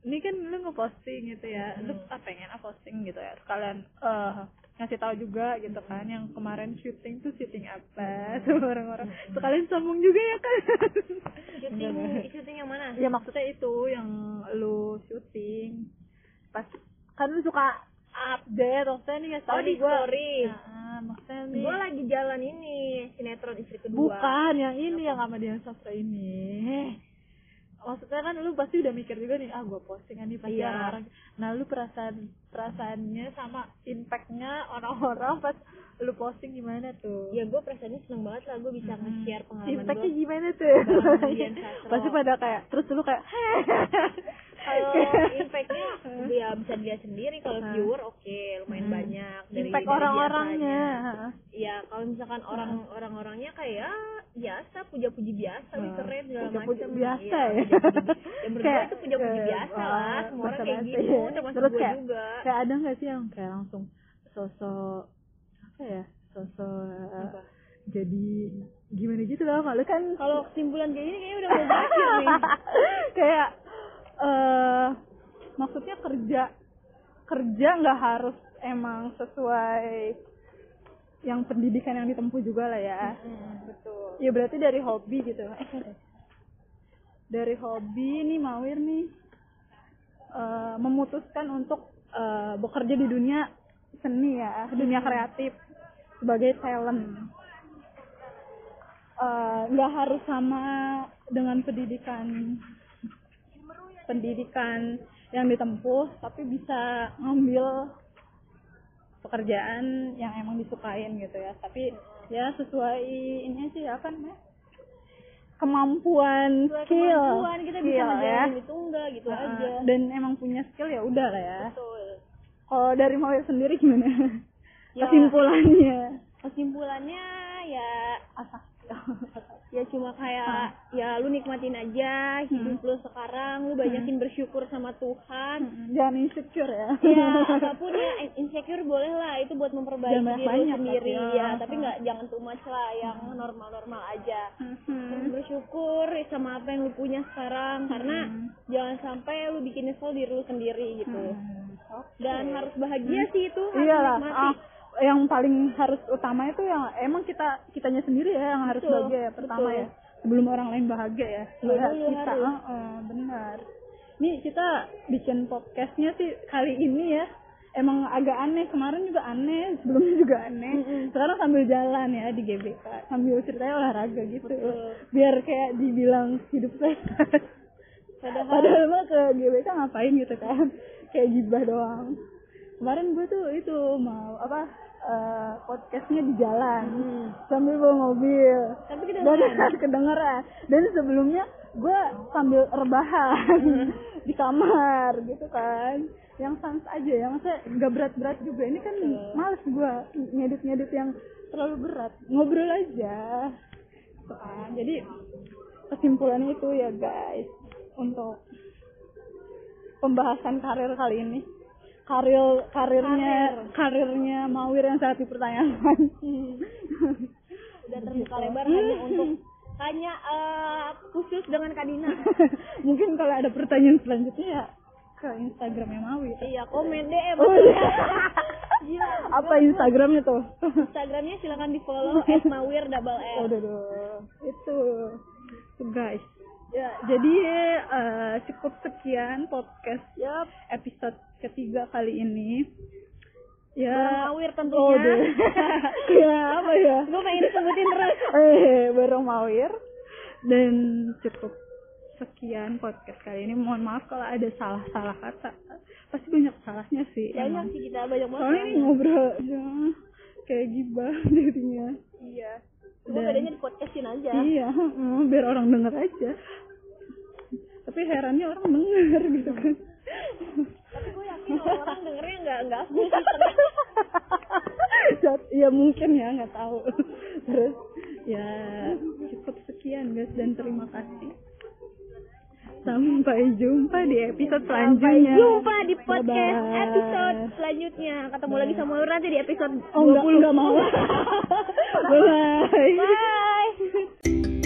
ini kan lu ngeposting gitu ya. Hmm. Lu pengen ah, posting gitu ya. Sekalian eh ngasih tahu juga gitu kan yang kemarin syuting tuh syuting apa sama orang-orang. Sekalian sombong juga ya kan. syuting syuting yang mana ya maksudnya itu yang lu syuting pas kan lu suka update maksudnya nih ngasih tahu Oh, di gua. story. Nah, maksudnya nih gue lagi jalan ini sinetron istri kedua Bukan yang ini yang sama Dian Sastra ini. Maksudnya kan lu pasti udah mikir juga nih, ah gua postingan nih pasti Iya. orang-orang. Nah lu perasaan perasaannya sama impactnya orang-orang pas lu posting gimana tuh? ya gue perasaannya seneng banget lah gue bisa nge-share pengalaman Impactnya gue gimana tuh? Pasti pada kayak terus lu kayak kalau impactnya ya bisa dilihat sendiri kalau Hmm. viewer oke lumayan Hmm. banyak dari impact orang-orangnya. ya kalau misalkan orang orang-orangnya kayak biasa puja-puji biasa di keren segala macam biasa ya. ya menurut gue Kayak- itu puja-puji kayak, biasa ah, lah semua orang kayak gitu ya. termasuk Terus gue kayak- juga Kayak ada nggak sih yang kayak langsung sosok apa ya? Sosok Apa? jadi gimana gitu loh malu kan kalau kesimpulan kayak gini kayaknya udah mau berakhir nih kayak eh maksudnya kerja kerja nggak harus emang sesuai yang pendidikan yang ditempuh juga lah ya. Betul. Ya berarti dari hobi gitu. Dari hobi nih Mawir nih eh, memutuskan untuk eh, bekerja di dunia seni ya dunia kreatif sebagai talent. Nggak harus sama dengan pendidikan pendidikan yang ditempuh tapi bisa ngambil pekerjaan yang emang disukain gitu ya. Tapi ya sesuai ini sih apa namanya kemampuan Sesuai skill. kemampuan kita bisa skill ya. ngejalanin itu enggak gitu Heeh. aja. Dan emang punya skill ya udah lah ya. Betul. Kalau dari mau sendiri gimana? Ya. kesimpulannya. Kesimpulannya ya asal ya cuma kayak Ah. ya lu nikmatin aja hidup Hmm. lu sekarang lu banyakin bersyukur sama Tuhan jangan insecure ya ya apa pun ya insecure boleh lah itu buat memperbaiki Jangan diri banyak-banyak, sendiri tapi, ya ya. tapi nggak jangan too much lah yang normal-normal aja Hmm. Bersyukur sama apa yang lu punya sekarang karena Hmm. jangan sampai lu bikin nyesel diri lu sendiri gitu Hmm. Oke. dan harus bahagia sih itu harus iyalah menikmati ah, yang paling harus utama itu yang emang kita kitanya sendiri ya yang harus Betul, bahagia ya pertama betul. ya. Sebelum orang lain bahagia ya. Lu Nggak dulu kita harus. ah, benar. Nih kita bikin podcastnya sih kali ini ya. Emang agak aneh kemarin juga aneh sebelumnya juga aneh. Sekarang sambil jalan ya di GBK sambil ceritanya olahraga gitu. Betul. biar kayak dibilang hidup sehat. Padahal- padahal mah ke GBK ngapain gitu kan? Kayak gibah doang. Kemarin gue tuh itu mau apa eh, podcastnya di jalan. Hmm. sambil bawa mobil. Tapi dan kedengeran kedengeran. Dan sebelumnya gue sambil rebahan di kamar gitu kan. Yang sans aja yang saya nggak berat-berat juga. Ini kan males gue ngedit-ngedit yang terlalu berat. Ngobrol aja. Gitu kan. jadi kesimpulannya itu ya guys. Untuk pembahasan karir kali ini karir karirnya karirnya Mawir yang sangat dipertanyakan. Udah terbuka lebar hanya untuk hanya eh, khusus dengan Kadina mungkin kalau ada pertanyaan selanjutnya ya ke Instagramnya Mawir. Iya komen DM Oh, iya. Gila. apa Instagramnya tuh? Instagramnya silakan di follow @mawir double Oh, S udah itu guys ya jadi eh, cukup sekian podcast Yap. episode ketiga kali ini. Ya. Bareng Mawir tentunya. oh ya apa ya? Gue pengen disebutin terus. Eh bareng Mawir dan cukup sekian podcast kali ini. Mohon maaf kalau ada salah-salah kata. Pasti banyak salahnya sih banyak emang. sih kita banyak banget soalnya ini ngobrol ya, kayak gibah jadinya. Iya gue Dan- bedanya di podcastin aja. Iya heeh, biar orang denger aja. Tapi herannya orang denger gitu kan. Tapi gue yakin orang dengernya nggak nggak Jat- ya mungkin ya nggak tahu. Terus ya cukup sekian guys dan terima kasih Sampai jumpa di episode selanjutnya. Sampai jumpa di podcast Bye. episode selanjutnya. Ketemu Bye. lagi sama Nur nanti di episode oh, 20. Enggak, enggak mau. Bye. Bye.